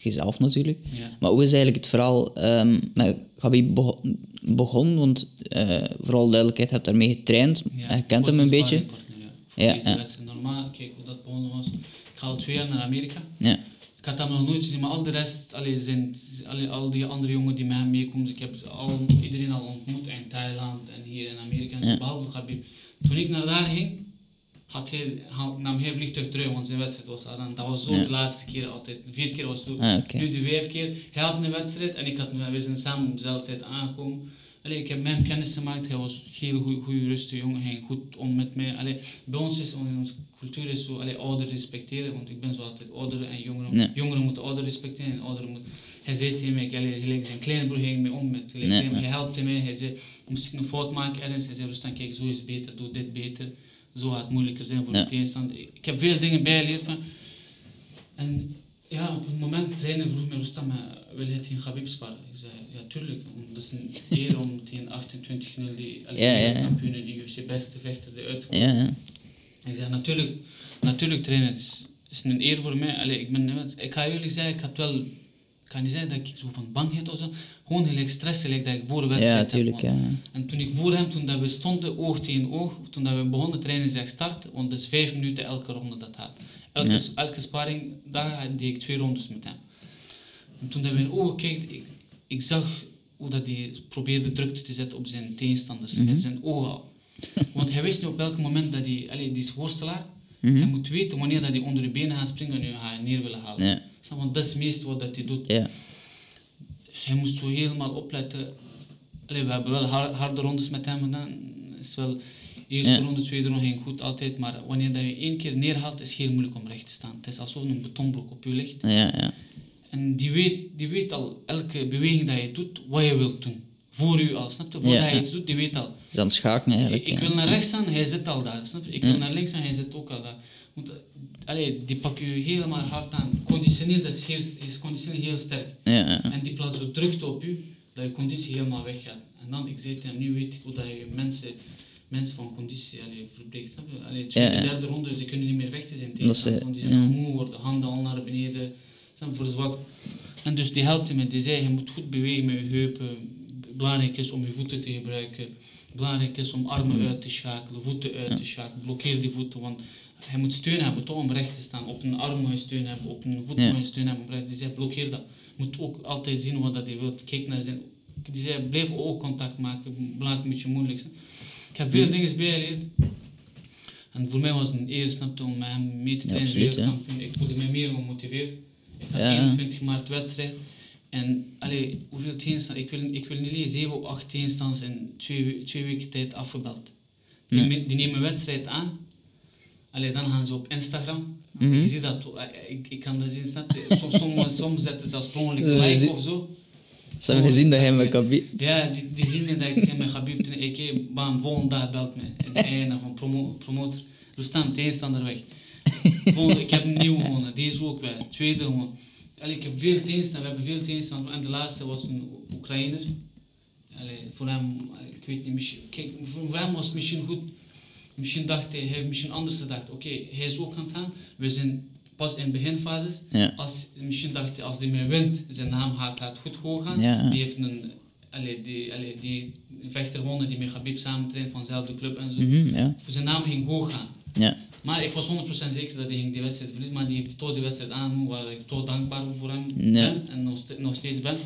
jezelf natuurlijk. Ja. Maar hoe is eigenlijk het verhaal ehm met Gabi begonnen? Want eh, vooral duidelijkheid, je hebt daarmee getraind, Ja, je kent hem een beetje. Ja, Ja. Normaal, kijk hoe dat begonnen was. Ik ga al twee jaar naar Amerika. Ja, Ik had hem nog nooit gezien, maar al de rest, allee, zijn, allee, al die andere jongen die met hem meekomen, ik heb al, iedereen al ontmoet in Thailand en hier in Amerika, Ja. behalve Khabib. Toen ik naar daar ging, hij, had, nam vliegtuig terug, want zijn wedstrijd was aan. Dat was zo de laatste keer altijd. Vier keer was zo. Ah. Nu de vijf keer. Hij had een wedstrijd en ik had, we zijn samen op aangekomen. Allee, ik heb hem kennis gemaakt. Hij was heel goede, goede rustige jongen. Hij ging goed om met mij. Allee, bij ons is in onze cultuur is zo, allee, ouder respecteren, want ik ben zo altijd ouder en jongeren. Jongeren moeten ouder respecteren en ouderen moeten. Hij zei tegen mij, allee, gelijk zijn kleine broer ging mij om met. Gelijk, hij, helpte mij. Hij zei, moest ik een fout maken ergens? Hij zei, Rustan, kijk, zo is het beter, doe dit beter. Zo gaat het moeilijker zijn voor Ja. de tegenstander. Ik heb veel dingen bijgeleerd van. En ja, op het moment, de trainer vroeg mij, Rustam, wil je tegen Khabib sparren? Ik zei, ja, tuurlijk. Dat is een eer om tegen 28-0 die alle Ja, ja, die UFC beste vechter eruit te komen. ja, ja. Ik zei, natuurlijk, natuurlijk trainer, het is, is een eer voor mij. Allee, ik, ben, ik ga jullie zeggen, ik had wel, kan niet zeggen dat ik zo van bangheid of zo, gewoon gelijk stress, gelijk dat ik voor de wedstrijd Ja, heb, tuurlijk. Ja. En toen ik voor hem, toen dat we stonden oog tegen oog, toen dat we begonnen trainen, zeg start, want is vijf minuten elke ronde dat gaat. Elke, Ja. elke sparring, daar deed ik twee rondes met hem. En toen dat we in ogen keek, ik, ik zag hoe dat hij probeerde drukte te zetten op zijn tegenstanders, Mhm. in zijn ogen. Want hij wist niet op welk moment dat hij, allee, die is worstelaar, Mhm. hij moet weten wanneer dat hij onder de benen gaat springen en nu gaat hij neer willen halen. Ja. Want dat is het meeste wat dat hij doet. Ja. Dus hij moest zo helemaal opletten. Allee, we hebben wel har- harde rondes met hem gedaan. Is wel, eerste Ja. ronde, tweede ronde ging goed altijd. Maar wanneer dat je één keer neerhaalt, is het heel moeilijk om recht te staan. Het is alsof een betonblok op je ligt. Ja, ja. En die weet, die weet al, elke beweging dat je doet, wat je wilt doen. Voor u al, snap je? Voordat ja. iets doet, die weet al. is aan het schaken eigenlijk. Ik, ik wil naar rechts staan, hij zit al daar. Snap je? Ik wil naar links gaan, hij zit ook al daar. Want, allee, die pakken je helemaal hard aan. Conditioneel, dat is, heel, is conditioneel heel sterk. Ja, ja. En die plaats zo drukte op u, dat je conditie helemaal weggaat. En dan, ik zei hem, nu weet ik hoe dat je mensen, mensen van conditie allee, verbreekt. Je? Allee, tweede, Ja, derde ronde, ze kunnen niet meer vechten zijn tegen want die zijn moe worden, handen al naar beneden, zijn verzwakt. En dus die helpt me, die zei, je moet goed bewegen met je heupen. Belangrijk is om je voeten te gebruiken. Belangrijk is om armen Mhm. uit te schakelen, voeten uit te schakelen. Blokkeer die voeten, want hij moet steun hebben toch om recht te staan. Op een arm moet je steun hebben, op een voet Ja. moet je steun hebben. om recht- Die zei, blokkeer dat. Je moet ook altijd zien wat dat hij wil. Kijk naar zijn... Die zei, blijf oogcontact maken. Belangrijk, een beetje moeilijk. zijn. Ik heb veel dingen bijgeleerd. En voor mij was het een eer snap je, om met hem mee te Ja, trainen. absoluut, wereldkampioen. Ik voelde me meer gemotiveerd. Ik had Ja. 21 maart wedstrijd. En allee, hoeveel tegenstanders? Ik wil, ik wil niet lezen, 7 of 8 tegenstanders in twee, we- twee weken tijd afgebeld. Die, Ja. die nemen een wedstrijd aan. Allee, dan gaan ze op Instagram. Mhm. Ik zie dat, eh, ik, ik kan dat zien, snap? Soms, soms, zetten ze een like of zo. Ze hebben gezien dat hij met Khabib... Ja, die, die zien dat ik met Habib ten ik bam, volgende dag belt me. De einde van promo, promotor. Rustam, tegenstander weg. Volgende, ik heb een nieuwe gewonnen, deze ook weg. Tweede gewonnen. Allee, ik heb veel tegenstanders, we hebben veel tegenstanders. En de laatste was een Oekraïner. Allee, voor hem, ik weet niet, misschien, kijk, voor voor hem was het misschien goed. Misschien dacht hij, hij heeft misschien anders gedacht. Oké, hij is ook aan het gaan. We zijn pas in beginfases. Ja. Als, misschien dacht hij, als hij meer wint, zijn naam gaat, gaat goed gewoon gaan. Ja. Die heeft een, allee, die, allee, die vechter gewonnen die met Habib samen traint van dezelfde club en zo. Ja. Voor zijn naam ging hoog gaan. Ja. Maar ik was 100% zeker dat hij ging die wedstrijd verliezen, maar die heeft toch die wedstrijd aan, waar ik toch dankbaar voor hem Ja. ben en nog, nog steeds ben.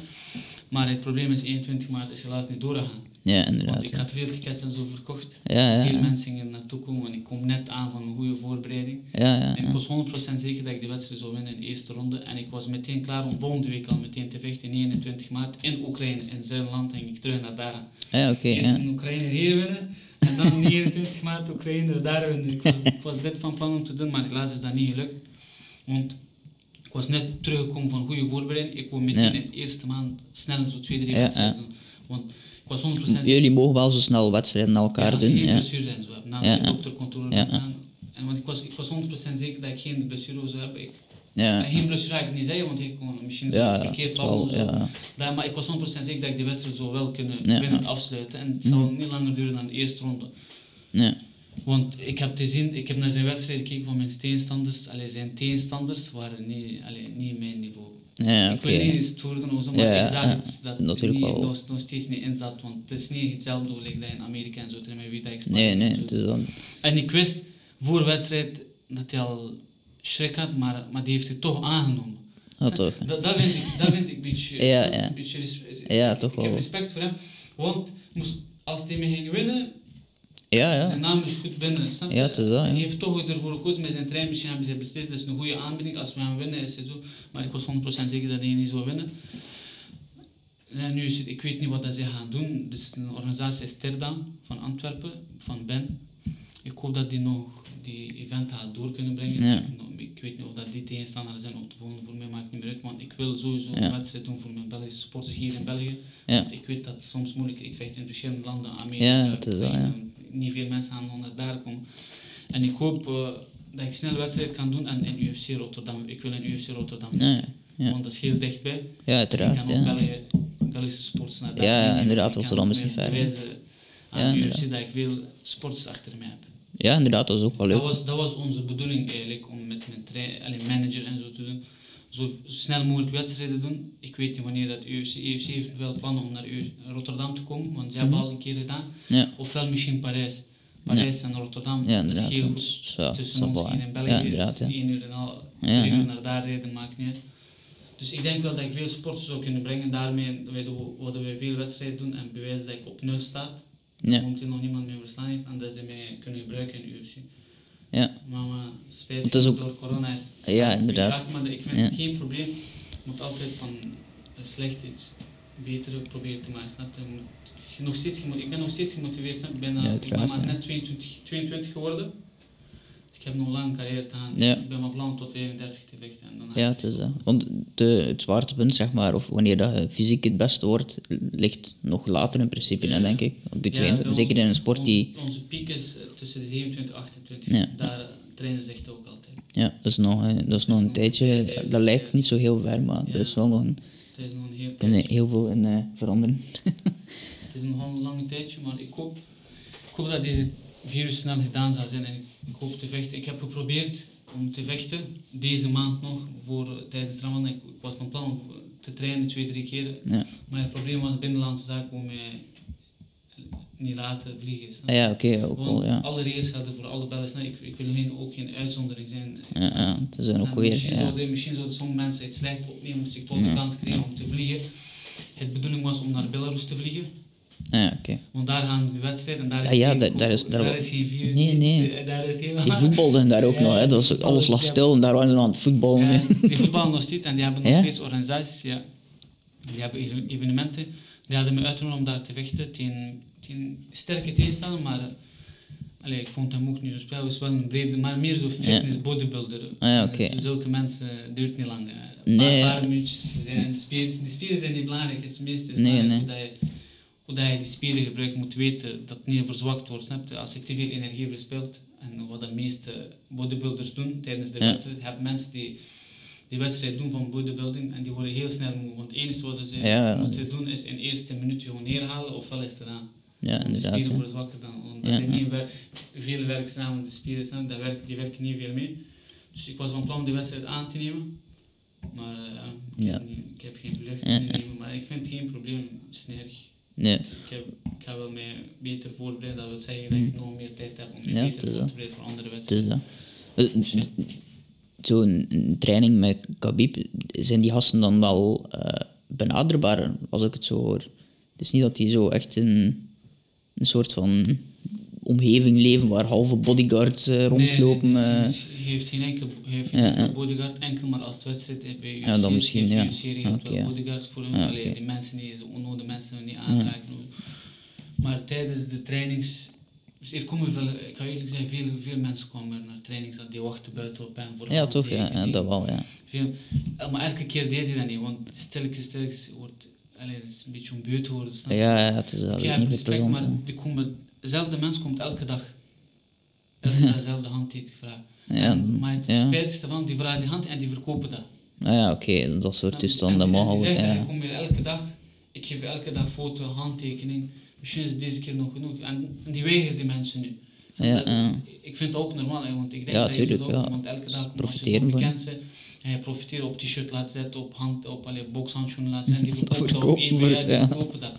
Maar het probleem is 21 maart is helaas niet doorgegaan. Ja, Want inderdaad. ik Ja, had veel tickets en zo verkocht. ja, ja. Veel mensen gingen naartoe komen, want ik kom net aan van een goede voorbereiding. Ja, ja, En ik was 100% zeker dat ik de wedstrijd zou winnen in de eerste ronde. En ik was meteen klaar om volgende week al meteen te vechten, 21 maart, in Oekraïne. In zijn land ging ik terug naar daar. Ja, oké. Eerst ja. in Oekraïne hier winnen, en dan 29 maart Oekraïne daar. Ik was, ik was dit van plan om te doen, maar helaas is dat niet gelukt. Want ik was net teruggekomen van goede voorbereiding. Ik wou meteen Ja. in de eerste maand snel zo twee, drie Ja, wedstrijden doen. Want ik was 100% zeker. Jullie mogen wel zo snel wedstrijden naar elkaar Ja, als je doen. geen Ja. blessure en zo hebt. Na Ja, de ja. doktercontrole Ja. En want ik was, ik was 100% zeker dat ik geen blessure zou hebben. Ik, Ja, Geen blessure ga ik niet zeggen, want ik kon misschien ja, verkeerd het zal- zo. ja. Daar, maar ik was 100% zeker dat ik de wedstrijd zo wel kunnen Ja, winnen ja. afsluiten. En het zal Mhm. niet langer duren dan de eerste ronde. ja. Want ik heb, te zien, ik heb naar zijn wedstrijd gekeken van mijn tegenstanders. Allee, zijn tegenstanders waren niet, allee, niet mijn niveau. Ja, ik oké. wil niet stoer doen maar Ja, ik zag ja, het dat het natuurlijk niet, nog, nog steeds niet in zat. Want het is niet hetzelfde gelijk dat je in Amerika en zo mij weet dat ik Nee, sparring nee, zo. het is dan... En ik wist voor de wedstrijd dat hij al schrik had, maar, maar die heeft het toch aangenomen. Ja, toch. Dat, dat, vind ik, dat vind ik een beetje, Ja, ja. een beetje Ja, toch ik heb wel. respect voor hem, want moest, als hij me ging winnen, Ja, zijn ja. naam is goed binnen. Snap? Ja, het is dat, ja. Hij heeft toch ervoor gekozen met zijn trein. Misschien hebben ze beslist, dat is een goede aanbieding. Als we gaan winnen, is het zo. Maar ik was 100% zeker dat hij niet zou winnen. En nu is het, ik weet niet wat dat ze gaan doen. Dus een organisatie is van Antwerpen, van Ben. Ik hoop dat die nog die event gaat door kunnen brengen. Ja. Ik, ik weet niet of dat die tegenstander zijn of de volgende voor mij maakt niet meer uit. Want ik wil sowieso een wedstrijd doen voor mijn Belgische sporters hier in België. Want ik weet dat het soms moeilijk. Ik vecht in verschillende landen, Amerika, Ja. Niet veel mensen gaan nog naar daar komen. En ik hoop eh, dat ik snel een wedstrijd kan doen en in UFC Rotterdam. Ik wil in UFC Rotterdam. Ja, ja. Want dat is heel dichtbij. Ja, ik uiteraard, kan ook ja. België, Belgische sporters naar daar Ja, inderdaad, Ik Rotterdam is niet ver, hè. bewijzen Ja, aan. UFC dat ik veel sporters achter mij heb. Ja, inderdaad, dat was ook wel Dat leuk. was, dat was onze bedoeling eigenlijk, om met mijn trein, allee, manager en zo te doen. Zo snel mogelijk wedstrijden doen. Ik weet niet wanneer dat UFC, UFC heeft wel plannen om naar U- Rotterdam te komen, want ze hebben Mhm. al een keer gedaan. Ja, Ofwel misschien Parijs. Parijs en Rotterdam. ja dat inderdaad. heel goed. Tussen dat ons in België Ja, inderdaad, ja. 1 uur en al, 3 uur naar daar rijden, maakt niet uit. Dus ik denk wel dat ik veel sporten zou kunnen brengen. Daarmee willen wij veel wedstrijden doen en bewijzen dat ik op nul sta. Ja. Momenteel nog niemand meer verstaan heeft en dat ze mij kunnen gebruiken in UFC. Ja, Maar, spijt Het is ook- door corona is Ja, inderdaad. Maar ik vind het geen probleem. Je moet altijd van een slecht iets beter proberen te maken. Snap je? Je moet- je nog steeds, ik ben nog steeds gemotiveerd. Ik ben, uh, ik ben maar net 22, 22 geworden. Ik heb nog een lange carrière. Ja. Ik ben van plan tot 35 te vechten. En dan ja, het is dat. Want de, het zwaartepunt, zeg maar, of wanneer dat je fysiek het beste wordt, ligt nog later in principe, Ja. denk ik. Op Ja, zeker in een sport die... Onze, onze piek is eh, tussen de 27 en 28. Ja. Daar uh, trainen ze echt ook altijd. Ja, dat is nog, eh, dat is nog een nog tijdje. Dat lijkt niet zo heel ver, maar er is wel nog een, Het is nog een heel veel in eh, veranderen. Het is nog een lange tijdje, maar ik hoop, ik hoop dat deze virus snel gedaan zal zijn en ik, ik hoop te vechten. Ik heb geprobeerd om te vechten deze maand nog voor, tijdens Ramadan. Ik, ik was van plan om te trainen twee, drie keer, Ja, maar het probleem was binnenlandse zaken om mij niet laten vliegen. snap ja oké, ook wel, ja. alle regels gelden voor alle Belgen. Ik, ik wil geen, ook geen uitzondering zijn. Ja, ja, is ook weer, Misschien, ja. zouden, misschien zouden sommige mensen het slecht opnemen, moest ik toch de kans krijgen om te vliegen. Het bedoeling was om naar Belarus te vliegen. Ah, ja, oké. Want daar gaan de wedstrijd en daar is Ah ja, geen, daar- daar is- daar- is geen vier. Nee, nee. eh, Daar is helemaal... Die voetbalden daar ook Ja, nog, hè. Dat was, alles lag stil en daar waren ze aan het voetballen. Ja, die voetballen nog steeds en die hebben nog Ja? steeds organisaties. Ja. Die hebben even- evenementen. Die hadden me uitgenodigd om daar te vechten tegen, tegen sterke tegenstander, maar eh, allee, ik vond hem ook niet zo spel. Was wel een brede, maar meer zo fitness bodybuilder. Ah ja, Dus oké. zulke mensen duurt niet lang. eh. Een Nee. paar, paar minuutjes zijn de spieren. De spieren zijn niet belangrijk. Het is meestal Nee, belangrijk nee. hoe, dat je, hoe dat je die spieren gebruikt. moet weten dat het niet verzwakt wordt. Snap je? Als je te veel energie verspilt, en wat de meeste bodybuilders doen tijdens de Ja. wedstrijd, je hebt mensen die die wedstrijd doen van bodybuilding en die worden heel snel moe. Want het enige wat ze Ja. moeten doen is in de eerste minuut gewoon neerhalen ofwel is het gedaan. Ja, Om de inderdaad. spieren verzwakken dan. Want er zijn niet wer- veel werkzaam, de spieren snel, dat die werken niet veel mee. Dus ik was van plan om die wedstrijd aan te nemen. Maar eh, ik, heb heb geen vlucht nemen. Maar ik vind het geen probleem, het is niet erg. Nee. Ik, heb, ik ga wel mij beter voorbereiden. Dat wil zeggen dat ik nog meer tijd heb om me Mhm. Beter voor te bereiden voor andere wedstrijden. Eh, Zo'n een training met Khabib, zijn die gasten dan wel eh, benaderbaar, als ik het zo hoor? Het is niet dat die zo echt in een soort van omgeving leven waar halve bodyguards eh, rondlopen. Nee, nee, nee, hij heeft geen enkel, heeft geen enkel bodyguard, enkel maar als het wedstrijd heeft bij Ja, dan misschien, ja. serie heeft wel bodyguards voor hem. Ja, Allee, oké. die mensen die onnodige mensen niet aanraken. Maar tijdens de trainings, dus er komen veel, ik ga eerlijk zeggen, veel, veel mensen komen naar trainings dat die wachten buiten op hem voor ja, een toch? Ja, ja, dat wel, ja. Veel, eh, maar elke keer deed hij dat niet, want stilletjes, stilletjes wordt, allee, het is een beetje onbeut worden. snap je? Ja, ja, het is, is heb niet plezant. maar die komen, dezelfde mens komt elke dag. Elke dag dezelfde handtekening vragen. Ja, maar het ja. spijtigste van, die vragen die hand en die verkopen dat. Ah ja, oké, dat soort je? toestanden zeggen, Ja. ik kom hier elke dag, ik geef je elke dag foto, handtekening. Misschien is het deze keer nog genoeg. En, en die weigeren die mensen nu. Ja, Dat- ja. Ik vind het ook normaal, hè, want ik denk Ja, dat je tuurlijk, het ook, ja. want elke dag je Profiteren van. en je profiteert op t-shirt laten zetten, op hand, op allee, boxhandschoenen laten zetten, die verkopen dat op eBay, ja, die verkopen dat.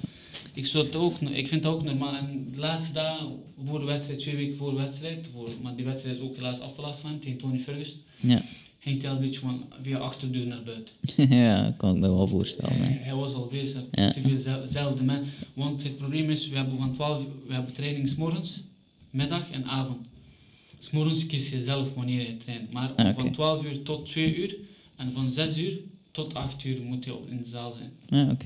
Ik, ook, ik vind het ook normaal. En de laatste dagen voor de wedstrijd, twee weken voor de wedstrijd, voor, maar die wedstrijd is ook helaas afgelast van tegen Tony Ferguson, Ja. ging hij al een beetje van via achterdeur naar buiten. ja, kan ik me wel voorstellen. Hij, was al bezig, Ja. te veel zelfde man. Want het probleem is, we hebben van 12 we hebben training 's morgens, middag en avond. 's morgens kies je zelf wanneer je traint. Maar Ah, van 12 uur tot 2 uur en van 6 uur tot 8 uur moet je in de zaal zijn. Ja, oké.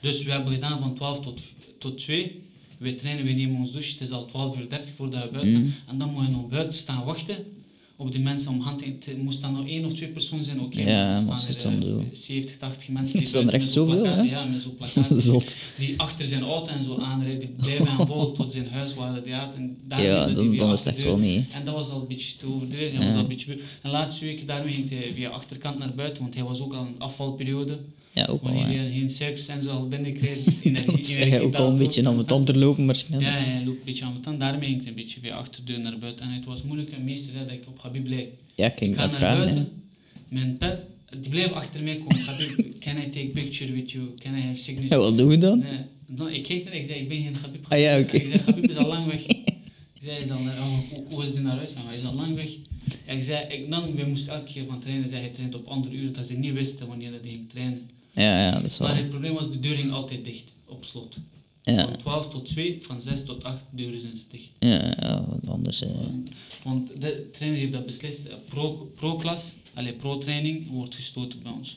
Dus we hebben gedaan van 12 tot, tot 2. We trainen, we nemen ons douche. Het is al 12 uur 30 voordat we buiten Mhm. En dan moet je nog buiten staan wachten op die mensen om hand te... Moest dan nog één of twee personen zijn, oké. Ja, maar staan er het dan eh, zo- 70, 80 mensen die dat er echt zoveel, hè? Ja, met zo'n plakkaat. Die achter zijn auto en zo aanrijden, die blijven hem volgen tot zijn huis waar dat hij had. En daar Ja, dan, dan echt achterdeur. wel niet. En dat was al een beetje te overdreven. Ja. was al een beetje... En de laatste weken daarmee ging hij via achterkant naar buiten, want hij was ook al in afvalperiode. Ja, ook. Wanneer Ja. je geen suikers en zo al binnenkreeg. energie- Dat zij energie ook al een beetje aan mijn tand lopen waarschijnlijk. Ja, ja, hij loopt een beetje aan mijn tand. Daarmee ging hij een beetje via achterdeur naar buiten. En het was moeilijk. En meesten zeiden dat ik op Habib lijk. Ja, ik ging Ik ga het naar vragen. buiten. Mijn pet, die bleef achter mij komen. Habib, can I take picture with you? Can I have signature? Ja, wat doen we dan? Nee. Ik keek naar ik zei, ik ben geen Habib. Ah, ja, oké. Ik zei, Habib is al lang weg. Ik zei, is al, naar- oh, hoe, is hij naar huis? Nou, hij is al lang weg. Ik zei, ik, dan, we moesten elke keer van trainen. Zei, hij traint op andere uren, dat ze niet wisten wanneer dat hij ging trainen. Ja, ja, dat is wel. Maar het probleem was, de deur ging altijd dicht, op slot. Ja, Van 12 tot 2, van 6 tot 8 deuren zijn ze dicht. ja, ja anders. eh, Want de trainer heeft dat beslist. eh, Pro- Pro-klas, allee, pro-training, wordt gestoten bij ons.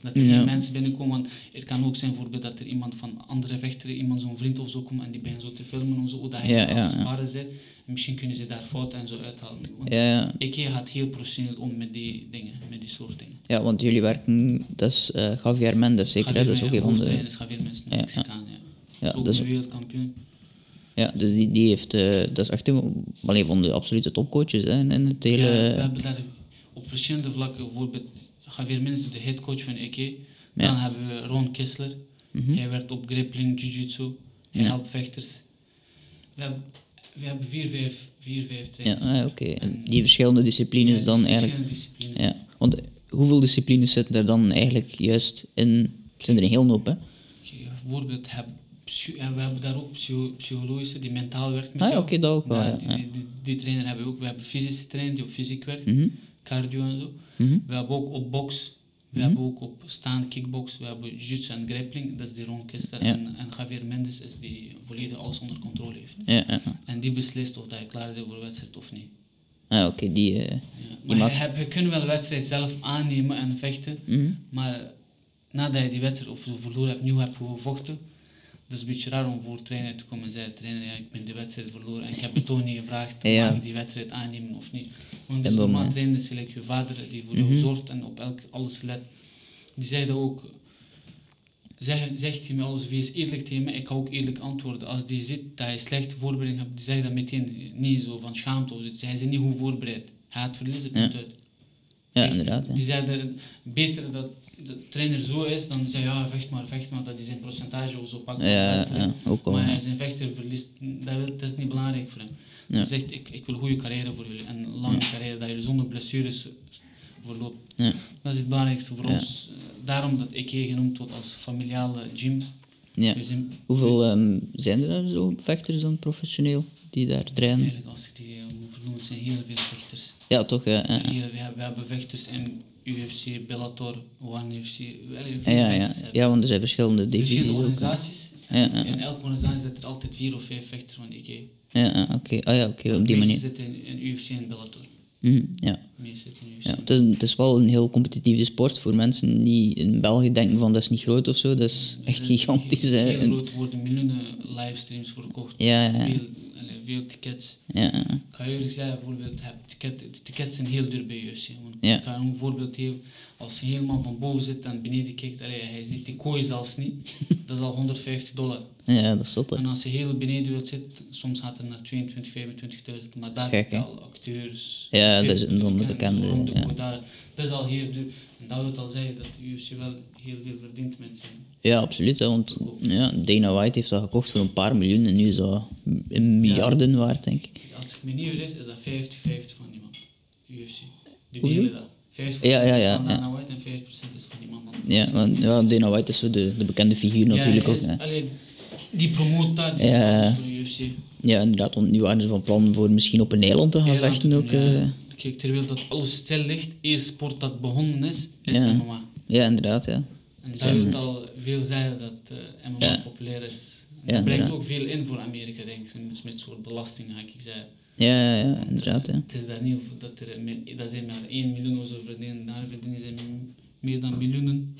Dat er Ja. geen mensen binnenkomen. Want het kan ook zijn bijvoorbeeld dat er iemand van andere vechteren, iemand zo'n vriend of zo komt en die begint zo te filmen of zo, dat hij Ja, aan ja, het ja. sparen zit. En misschien kunnen ze daar fouten en zo uithalen. Want ja, gaat heel professioneel om met die dingen, met die soort dingen. ja, want jullie werken, dat is eh Javier Mendes zeker, dat is ook een van de... Javier Mensen, Ja. Mexicaan, ja. Ook dat is- een wereldkampioen. Ja, dus die, die heeft, eh, dat is echt een, wel een van de absolute topcoaches hè, in het hele... Ja, we hebben daar op verschillende vlakken, bijvoorbeeld Javier Minnes, de headcoach van EK. Dan hebben we Ron Kessler. Mhm. Hij werkt op grappling, jiu-jitsu. Hij helpt vechters. We hebben, we hebben vier, vijf, vier, vijf Ja, trainers. ah, oké. En En- die verschillende disciplines Ja, dan dus eigenlijk... verschillende disciplines. Ja, want hoeveel disciplines zitten er dan eigenlijk juist in? Zijn er een heel hoop, hè? Bijvoorbeeld, ja, we hebben daar ook psycho- psychologische, die mentaal werkt met Ah, ja, oké, dat ook wel, Ja, ja, die, ja. die, die, die trainer hebben we ook. We hebben fysische trainer die op fysiek werkt, Mhm, cardio en zo. mhm. We hebben ook op box, we Mhm. hebben ook op staan kickbox, we hebben jiu-jitsu en grappling, dat is die Ron Kester. Ja. En, en Javier Mendes is die volledig alles onder controle heeft. Ja, ja. En die beslist of dat je klaar bent voor de wedstrijd of niet. Ah, oké, die... eh. Die Maar je, kunt wel de wedstrijd zelf aannemen en vechten, mhm. maar nadat je die wedstrijd of verloren hebt, nieuw hebt gevochten, dat is een beetje raar om voor de trainer te komen en zeggen, trainer, ja, ik ben de wedstrijd verloren en ik heb het toch niet gevraagd, Ja. mag ik die wedstrijd aannemen of niet. Want dus dan, normaal trainer is gelijk je vader die voor Mhm. jou zorgt en op elk, alles let. Die zei dat ook, zeg, zegt hij me alles, wees eerlijk tegen me, ik ga ook eerlijk antwoorden. Als die ziet dat je slechte voorbereiding hebt, die zegt dat meteen, niet zo van schaamte of hij is niet goed voorbereid. Hij gaat verliezen, Ja. punt uit. Ja, inderdaad. Ja. Die zeiden beter dat de trainer zo is dan die zei ja vecht maar vecht maar dat hij zijn percentage of zo pakt. Ja, ja, ook al. Maar hij zijn vechter verliest, dat, is niet belangrijk voor hem. Ja. Hij zegt ik, ik wil een goede carrière voor jullie en een lange carrière dat jullie zonder blessures verloopt. Dat is het belangrijkste voor ons. Daarom dat ik hier genoemd wordt als familiale gym. Zijn Hoeveel ehm, zijn er zo vechters dan professioneel die daar trainen? eigenlijk, als ik die eh, moet vernoemen, zijn heel veel vechters. Ja, toch? Ja, we, hebben, we hebben vechters in UFC, Bellator, One FC. Allee, Ja, ja, ja. want er zijn verschillende divisies Verschillende organisaties. Ja, En ja, ja. In elke organisatie zitten er altijd vier of vijf vechters van IK. Ja, ja, oké. Ah ja, oké, op die De manier. zitten in, in UFC en Bellator. Mhm, ja. De UFC. Ja, het, is, het is wel een heel competitieve sport voor mensen die in België denken van dat is niet groot of zo. Dat is echt gigantisch. Het is hè. heel En- groot, worden miljoenen livestreams verkocht. Ja, ja, ja. Veel, allee, veel tickets. ja, ja. Ik ga je eerlijk zeggen, bijvoorbeeld, heb ticket, tickets zijn heel duur bij UFC. Want Ja. ik ga een voorbeeld geven. Als je helemaal van boven zit en beneden kijkt, allee, hij ziet die kooi zelfs niet. dat is al 150 dollar. ja, dat is hè. En als je heel beneden wilt zitten, soms gaat het naar 22, 25.000. Maar daar hè? al acteurs. Ja, dat is dan de bekende, Ron de ja. Dat is al heel duur. En dat wil al zeggen dat de UFC wel heel veel verdient met zijn. Ja, absoluut. Hè, want ja, Dana White heeft dat gekocht voor een paar miljoen en nu is dat een miljarden waard, denk ik. Als ik me niet vergis, is dat 50-50 van iemand. UFC. Die delen dat. 50% Ja, ja, ja, van ja. Dana White en 50% is van iemand anders. Ja, want ja, Dana White is zo de, de bekende figuur natuurlijk ook. is- Hè. allee, die promoot dat, die Ja. voor de UFC. Ja, inderdaad, want nu waren ze van plan voor misschien op een eiland te gaan Eiland, vechten ook. ja. eh. Kijk, terwijl dat alles stil ligt, eerst sport dat begonnen is, is Ja. MMA. Ja, inderdaad, ja. En dat wil al veel zeggen dat eh, MMA Ja. populair is. Ja, dat brengt ook veel in voor Amerika, denk ik. Dus met soort belasting, ga ik zeggen. Ja, inderdaad, ja. Het is daar niet over dat er dat zijn maar 1 miljoen of zo verdienen. Daar verdienen ze meer dan miljoenen.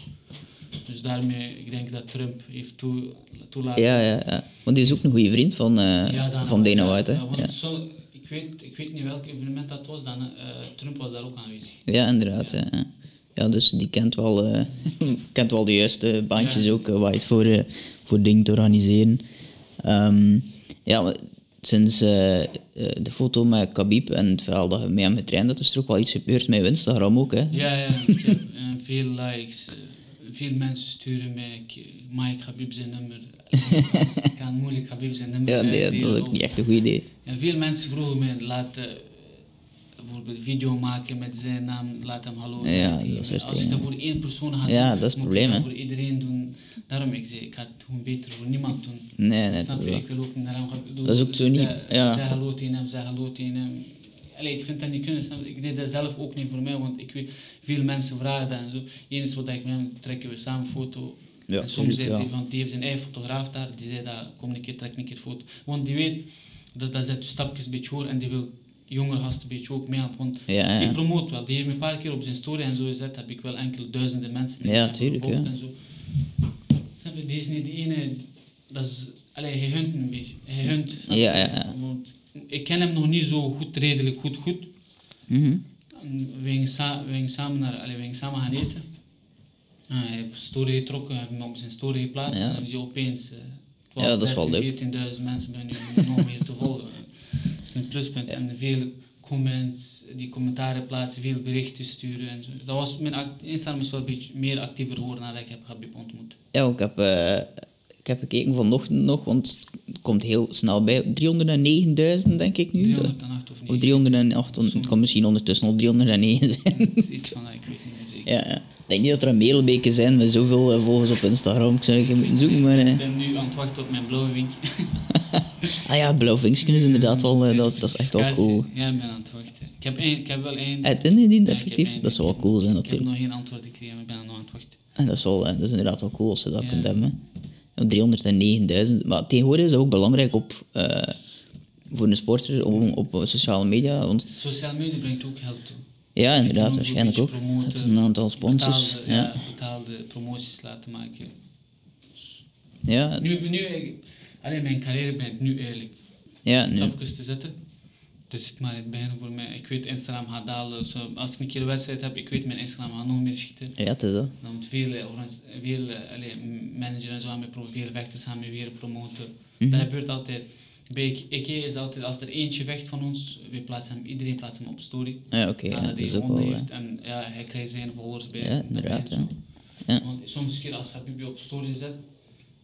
Dus daarmee, ik denk dat Trump heeft toe, toelaten. Ja, ja, ja. Want die is ook een goede vriend van, Dana van Dana White, hè. ja, want zo, ik, weet, ik weet niet welk evenement dat was, dan, eh, Trump was daar ook aanwezig. ja inderdaad, ja. ja. Dus die kent wel, eh, kent wel de juiste baantjes Ja. ook, waar je het voor, voor dingen te organiseren. Ehm, ja, sinds eh, eh, de foto met Khabib en het verhaal dat je mee hebt getraind, dat is er ook wel iets gebeurd met Instagram ook, hè. Ja, ja, ik heb eh, veel likes. veel mensen sturen mij, ik, Mike Habib zijn nummer. ik kan moeilijk Habib zijn nummer Ja, nee, dat is ook niet echt een goed idee. En veel mensen vroegen mij, laat eh, bijvoorbeeld video maken met zijn naam, laat hem hallo Ja, dat soort Als je dat voor één persoon gaat Ja, doen, dat is moet probleem, je dat voor iedereen doen. Daarom ik zei, ik ga het gewoon beter voor niemand doen. Nee, nee, Snap dat je? is Ik wil ook niet naar hem gaan doen. Dat is ook zo niet, ja. zeg hallo tegen hem, zeg hallo tegen hem. Allee, ik vind dat niet kunnen. Ik deed dat zelf ook niet voor mij, want ik weet, veel mensen vragen dat en zo. Eens wat ik met hem trekken we samen een foto. Ja, en soms zei ja. hij, want die heeft zijn eigen fotograaf daar, die zei dat, kom een keer, trek een keer foto. Want die weet, dat, dat je stapjes een beetje hoor en die wil jongere gasten een beetje ook mee helpen. Want Ja, ik promoot wel, die heeft me een paar keer op zijn story en zo gezet, heb ik wel enkele duizenden mensen die Ja, tuurlijk, ja. en zo. Je, die is niet de ene, dat is, allee, hij hunt een beetje, hij hunt, je? Ja, ja, ja. Want ik ken hem nog niet zo goed, redelijk goed, goed. Mhm. En we gingen, sa- we gingen samen, naar, allee, we gingen samen gaan eten. En hij heeft story getrokken, hij heeft hem op zijn story geplaatst Ja. en dan is hij opeens eh, Ja, dat is wel 13, leuk. 14.000 mensen bij nu nog meer te volgen. Pluspunt. En veel comments, die commentaren plaatsen, veel berichten sturen en zo. Dat was, mijn Instagram is wel een beetje meer actiever geworden nadat ik heb Habib ontmoet. Ja, ik heb, eh, ik heb gekeken vanochtend nog, want het komt heel snel bij. 309.000 denk ik nu. 308 of Of niet? 308, het kan misschien ondertussen al 309 zijn. Iets van ik weet niet meer zeker. ja, ja. Ik denk niet dat er een mailbeken zijn met zoveel eh, volgers op Instagram. Ik zou even moeten zoeken, maar... eh. Ik ben nu aan het wachten op mijn blauwe winkje. Ah ja, blauw vinkje is inderdaad wel... eh, dat, dat is echt wel cool. Ja, ik ben aan het wachten. Ik heb, één, ik heb wel één. Het ingediend, effectief. Dat zou wel cool zijn, Ik heb natuurlijk. nog geen antwoord gekregen, maar ik ben nog aan het wachten. En dat is, wel, dat is inderdaad wel cool als ze dat kunt hebben. hè. 309.000. Maar tegenwoordig is het ook belangrijk op, voor een sporter om, op sociale media. Want Sociale media brengt ook geld toe. Ja, inderdaad, waarschijnlijk ook. Het is een aantal sponsors. Betaalde, ja. ja, betaalde promoties laten maken. Ja, Nu, nu, alleen mijn carrière ben ik nu eerlijk. ja, nu. Stapjes te zetten. Dus het maar het begin voor mij. Ik weet Instagram gaat dalen. Zo, als ik een keer een wedstrijd heb, ik weet mijn Instagram gaat nog meer schieten. Ja, het is dat. Dan moet veel, eh, veel eh, allee, manager en zo mee promoten, veel vechters gaan mee weer promoten. Mhm. Dat gebeurt altijd. Bij IK is altijd, als er eentje vecht van ons, we plaatsen hem, iedereen plaatst hem op story. Ja, oké. Ja, dat dat hij is ook wel... heeft eh, en ja, hij krijgt zijn volgers bij. Ja, inderdaad, ja. Want soms keer als Habibi op story zet,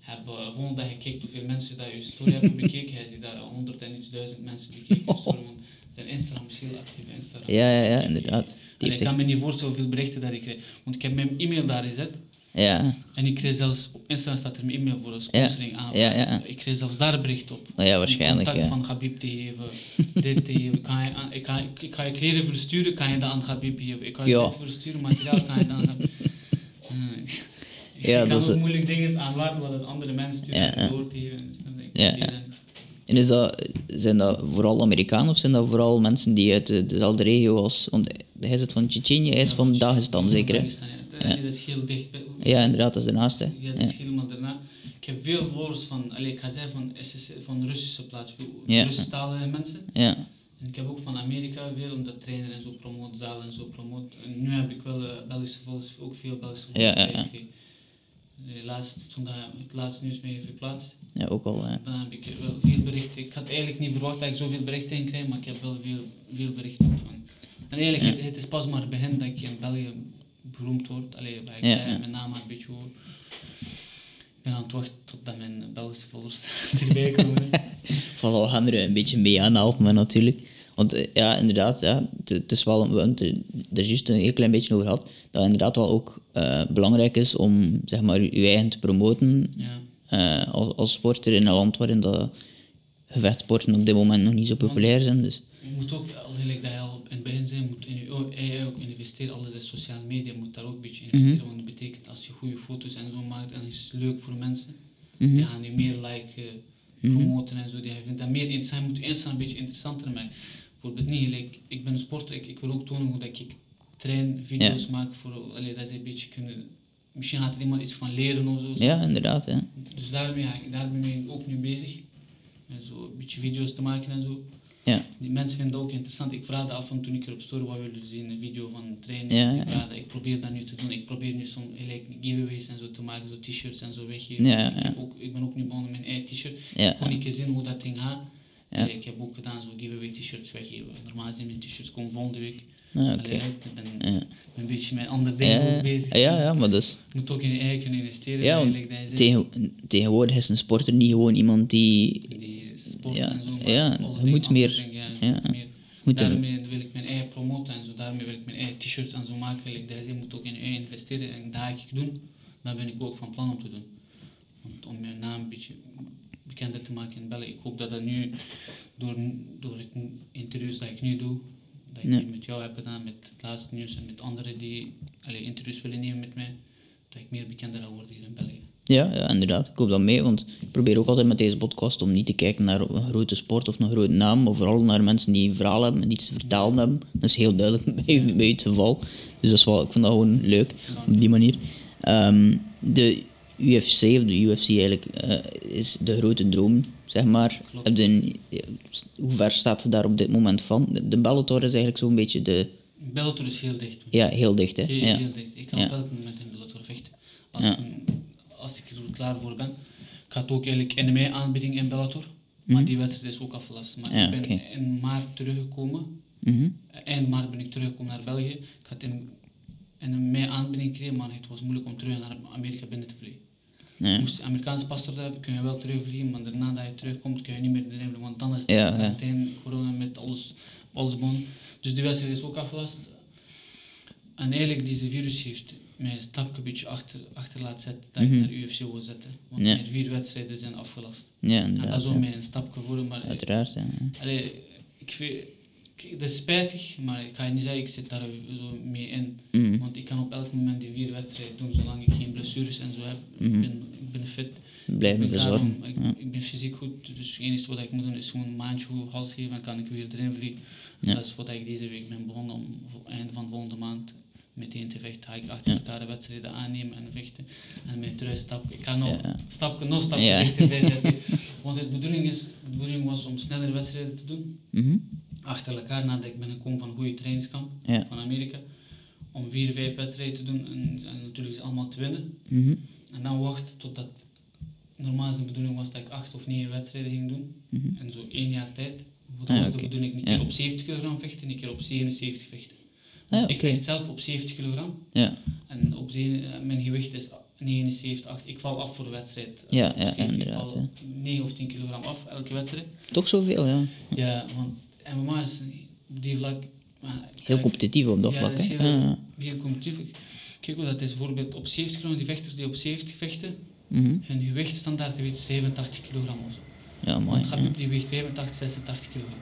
heb uh, volgende dag gekeken hoeveel mensen dat je story hebben bekeken. Hij ziet daar honderd en iets duizend mensen bekeken je story. Want zijn Instagram is heel actief Instagram. Ja, ja, ja, inderdaad. En ik kan me niet voorstellen hoeveel berichten dat ik krijg. Want ik heb mijn e-mail daar gezet. Ja. En ik kreeg zelfs, op Instagram staat er mijn e-mail voor een sponsoring aan. Ja, ja. Ik kreeg zelfs daar bericht op. Ja, waarschijnlijk, Contact van Gabib te geven, dit te geven. Kan je aan, ik, kan, ik, ik ga je kleren versturen, kan je dat aan Gabib geven. Ik kan je dit versturen, materiaal kan je dan aan Gabib. Ik Ja, kan dat is ook het. moeilijk dingen aanwaarden wat een andere mensen sturen door te geven. Snap je? Ik Ja. En is dat, zijn dat vooral Amerikanen of zijn dat vooral mensen die uit de- dezelfde regio als... Want hij zit van Tsjetsjenië, hij is van van Dagestan zeker, hè? Ja. Dat is heel dicht. bij- Ja, inderdaad, dat is daarnaast, hè? Ja, dat is helemaal daarna. Ik heb veel volgers van, allez, ik ga zeggen van, SS van Russische plaats. Russisch-talige mensen. Ja, En ik heb ook van Amerika veel, omdat trainer en zo promoot, zaal en zo promoot. En nu heb ik wel eh, Belgische volgers, ook veel Belgische volgers. ja, ja. Eh, Laatst, toen dat, het laatste nieuws mee verplaatst, ja ook al, ja. dan heb ik wel veel berichten. Ik had eigenlijk niet verwacht dat ik zoveel berichten in krijg, maar ik heb wel veel, veel berichten ontvangen. En eigenlijk, het, het is pas maar het begin dat ik in België beroemd word. Allee, waar ik Ja, zei, ja. mijn naam maar een beetje hoor. Ik ben aan het wachten totdat mijn Belgische volgers erbij komen. Voilà, we gaan er een beetje mee aanhelpen natuurlijk. Want eh, ja, inderdaad, ja, het, het is wel, we hebben het er er juist een heel klein beetje over gehad, dat het inderdaad wel ook eh, belangrijk is om zeg maar, je eigen te promoten ja. eh, als, als sporter in een land waarin dat gevechtsporten op dit moment nog niet zo populair zijn. Dus. Je moet ook, al gelijk dat je al in het begin zei, moet in je ook investeren. Alles is sociale media, moet daar ook een beetje investeren. Mhm. Want dat betekent als je goede foto's en zo maakt, en is leuk voor mensen. Mhm. Die gaan je meer liken, promoten en zo. Die vindt dat meer interessant. Moet je Insta een beetje interessanter maken. Bijvoorbeeld niet gelijk, ik ben een sporter, ik, ik wil ook tonen hoe dat ik train, video's maak. Voor, allee, dat ze een beetje kunnen... Misschien gaat er iemand iets van leren of zo. Ja, inderdaad. Ja. Dus daarmee, ga ik, daarmee ben ik ook nu bezig. En zo een beetje video's te maken en zo. Ja. Die mensen vinden dat ook interessant. Ik vraag af en toe een keer op story wat willen zien, een video van een training. Ja, ik, vraag ik probeer dat nu te doen. Ik probeer nu soms gelijk giveaways en zo te maken, zo t-shirts en zo weggeven. Ja, Ik, heb ja. ook, ik ben ook nu begonnen met mijn eigen t-shirt. Ja. Gewoon een keer zien hoe dat ding gaat. Ja. Allee, Ik heb ook gedaan zo giveaway t-shirts weggeven. Normaal zijn mijn t-shirts komen volgende week. Ah, Allee. Ik ben, Ja. een beetje met andere dingen Ja, bezig. ja, ja, maar dus... Je moet ook in je eigen kunnen investeren. Ja. Tegen, tegenwoordig is een sporter niet gewoon iemand die... die sport Ja, en zo. maar ja, je moet meer- ja, moet daarmee wil ik mijn eigen promoten en zo. Daarmee wil ik mijn eigen t-shirts en zo maken. Like dat je zegt, je moet ook in je investeren en dat ga ik doen. Dat ben ik ook van plan om te doen. Want om mijn naam een beetje bekender te maken in België. Ik hoop dat dat nu, door, door het interviews dat ik nu doe, dat ik met jou heb gedaan, met het laatste nieuws en met anderen die allee, interviews willen nemen met mij, dat ik meer bekender ga worden hier in België. Ja, ja, inderdaad. Ik hoop dat mee, want ik probeer ook altijd met deze podcast om niet te kijken naar een grote sport of een grote naam, maar vooral naar mensen die een verhaal hebben en iets te vertellen hebben. Dat is heel duidelijk bij, het geval. Dus dat is wel, ik vind dat gewoon leuk, op die manier. Ehm, de UFC, of de UFC eigenlijk, eh, is de grote droom, zeg maar. Heb je een- hoe ver staat je daar op dit moment van? De, Bellator is eigenlijk zo'n beetje de... Bellator is heel dicht. Ja, heel dicht, hè. Heel, Ja. heel dicht. Ik kan Ja. op elk moment in Bellator vechten. Als, Ja. Klaar voor ben. Ik had ook eigenlijk NMA aanbieding in Bellator. Maar Mhm. die wedstrijd is ook afgelast. Maar Ja, ik ben in maart teruggekomen. Mhm. Eind maart ben ik teruggekomen naar België. Ik had in, in een mei aanbieding gekregen, maar het was moeilijk om terug naar Amerika binnen te vliegen. Ja. Moest je Amerikaans paspoort hebben, kun je wel terugvliegen, maar daarna dat je terugkomt, kun je niet meer erin vliegen, want dan is het Ja, ja. quarantaine, corona met alles, alles begonnen. Dus die wedstrijd is ook afgelast. En eigenlijk, deze virus heeft mij een stapje achter, achter laten zetten dat Mhm. ik naar UFC wil zetten. Want Ja. mijn vier wedstrijden zijn afgelast. Ja, En dat is ook ja. mij een stapje voor, maar Uiteraard, ja. Allee, ik vind, dat is spijtig, maar ik ga niet zeggen, ik zit daar zo mee in. Mhm. Want ik kan op elk moment die vier wedstrijden doen, zolang ik geen blessures en zo heb. Mhm. Ik, ben, ik ben fit. Ben klaar verzorgen. ik, Ja. ik ben fysiek goed, dus het enige wat ik moet doen is gewoon een maandje goed gas geven en kan ik weer erin vliegen. En Ja. Dat is wat ik deze week ben begonnen om einde van volgende maand meteen te vechten. Ga ik achter elkaar de wedstrijden aannemen en vechten. En met terug stap. Ik ga nog Ja. stapje, nog stapje Ja. dichterbij zetten. Want de bedoeling, is, de bedoeling was om sneller wedstrijden te doen Mhm. achter elkaar nadat ik binnenkom van een goede trainingskamp Ja. van Amerika. Om vier, vijf wedstrijden te doen en, en natuurlijk ze allemaal te winnen. Mhm. En dan wachten totdat normaal is de bedoeling was dat ik acht of negen wedstrijden ging doen. Mhm. En zo één jaar tijd. Dat Ah, oké. de bedoeling. Een keer op 70 kilogram vechten, een keer op 77 vechten. Ah, Ik vecht zelf op 70 kilogram. Ja, En op zeven- eh, mijn gewicht is 79, 8. Ik val af voor de wedstrijd. Ja, ja, 70, inderdaad, Ik val 9 of 10 kilogram af, elke wedstrijd. toch zoveel, ja. Ja, want MMA is op die vlak... Heel competitief op dat ja, vlak, heel, Ja, heel competitief. Kijk hoe dat is. Bijvoorbeeld op 70 kilo, die vechters die op 70 vechten, Mhm. hun gewicht standaard gewicht is 85 kilogram of zo. Ja, mooi. Want Khabib die weegt 85, 86 kilogram.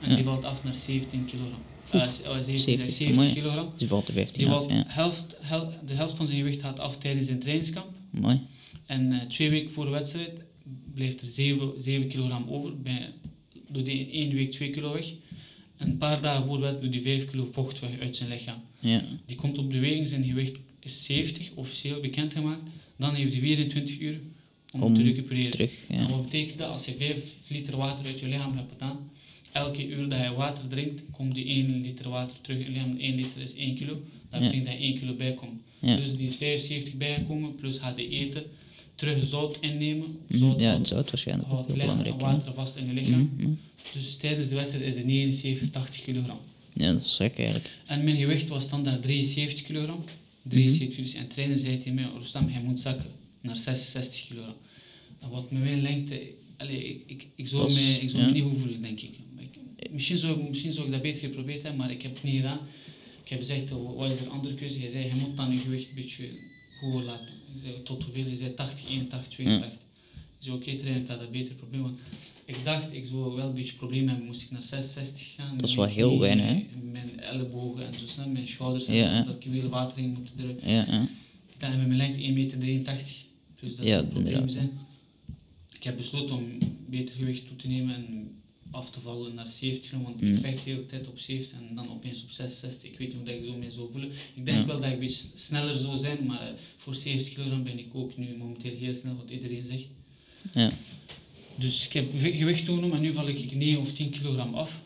En die valt af naar 17 kilogram. Uh, 17, 70, 70 mooi. kilogram. Die valt de 15 Die af, ja. helft, hel- de helft van zijn gewicht gaat af tijdens zijn trainingskamp. Mooi. En eh, twee weken voor de wedstrijd blijft er 7, 7 kilogram over. Bij, doet hij in één week 2 kilo weg. En een paar dagen voor de wedstrijd doet hij 5 kilo vocht weg uit zijn lichaam. Ja. Die komt op beweging, zijn gewicht is 70, officieel bekendgemaakt. Dan heeft hij 24 uur om, Om te recupereren. Terug, ja. En wat betekent dat? Als je 5 liter water uit je lichaam hebt gedaan, elke uur dat je water drinkt, komt die 1 liter water terug in je lichaam. 1 liter is 1 kilo. Dat betekent dat je 1 kilo bijkomt. Dus die is 75 bijgekomen, plus gaat hij eten, terug zout innemen. Mhm. Zout Ja, het zout waarschijnlijk houdt belangrijk. water vast in je lichaam. Mhm, mhm. Dus tijdens de wedstrijd is het 79, 80 kilogram. Ja, dat is gek eigenlijk. En mijn gewicht was standaard 73 kilogram. 73 dus En de trainer zei tegen mij, Rustam, hij moet zakken naar 66 kilogram. En wat met mijn lengte, allee, ik, ik, ik zou, mij, ik zou ja. me niet goed voelen, denk ik. Misschien, zou, ik- misschien zou ik dat beter geprobeerd hebben, maar ik heb het niet gedaan. Ik heb gezegd, "Oh, wat is er een andere keuze? Hij zei, je moet dan je gewicht een beetje hoger laten. Ik zei, tot hoeveel? Hij zei 80, 81, 82. Ik zei, oké trainer, ik ga dat beter proberen. Want ik dacht, ik zou wel een beetje problemen hebben, moest ik naar 66 gaan. Dat is wel heel weinig, knieën, Mijn ellebogen en zo snel, mijn schouders, en Ja, ja. dat ik veel water in moet drukken. Ja. Ik heb met mijn lengte 1,83 meter, dus dat Ja, zou een probleem inderdaad, zijn. Ik heb besloten om beter gewicht toe te nemen en af te vallen naar 70 kilo, want ik Mm. vecht de hele tijd op 70 en dan opeens op 66. Ik weet niet hoe dat ik zo mee zou voelen. Ik denk Ja. wel dat ik een beetje sneller zou zijn, maar eh, voor 70 kilo ben ik ook nu momenteel heel snel, wat iedereen zegt. Ja. Dus ik heb ge- gewicht toegenomen en nu val ik 9 of 10 kilogram af.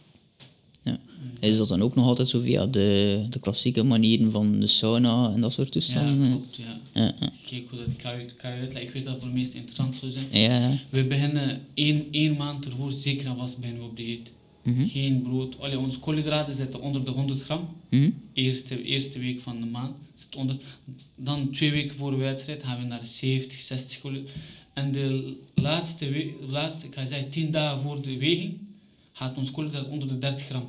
Ja. Mm. Is dat dan ook nog altijd zo via de, de klassieke manieren van de sauna en dat soort Ja, toestanden? klopt, ja. Ja, ja. Kijk hoe dat kan, uit- kan uitleggen. Ik weet dat het voor de meesten interessant zou zijn. Ja, ja. We beginnen één, één maand ervoor zeker en vast beginnen we op dieet. Mhm. Geen brood. Allee, onze koolhydraten zitten onder de 100 gram. Mhm. Eerste, eerste week van de maand zit onder. Dan twee weken voor de wedstrijd gaan we naar 70, 60 koolhydraten. En de laatste, we- laatste, ik ga zeggen 10 dagen voor de weging, gaat ons koolhydraat onder de 30 gram.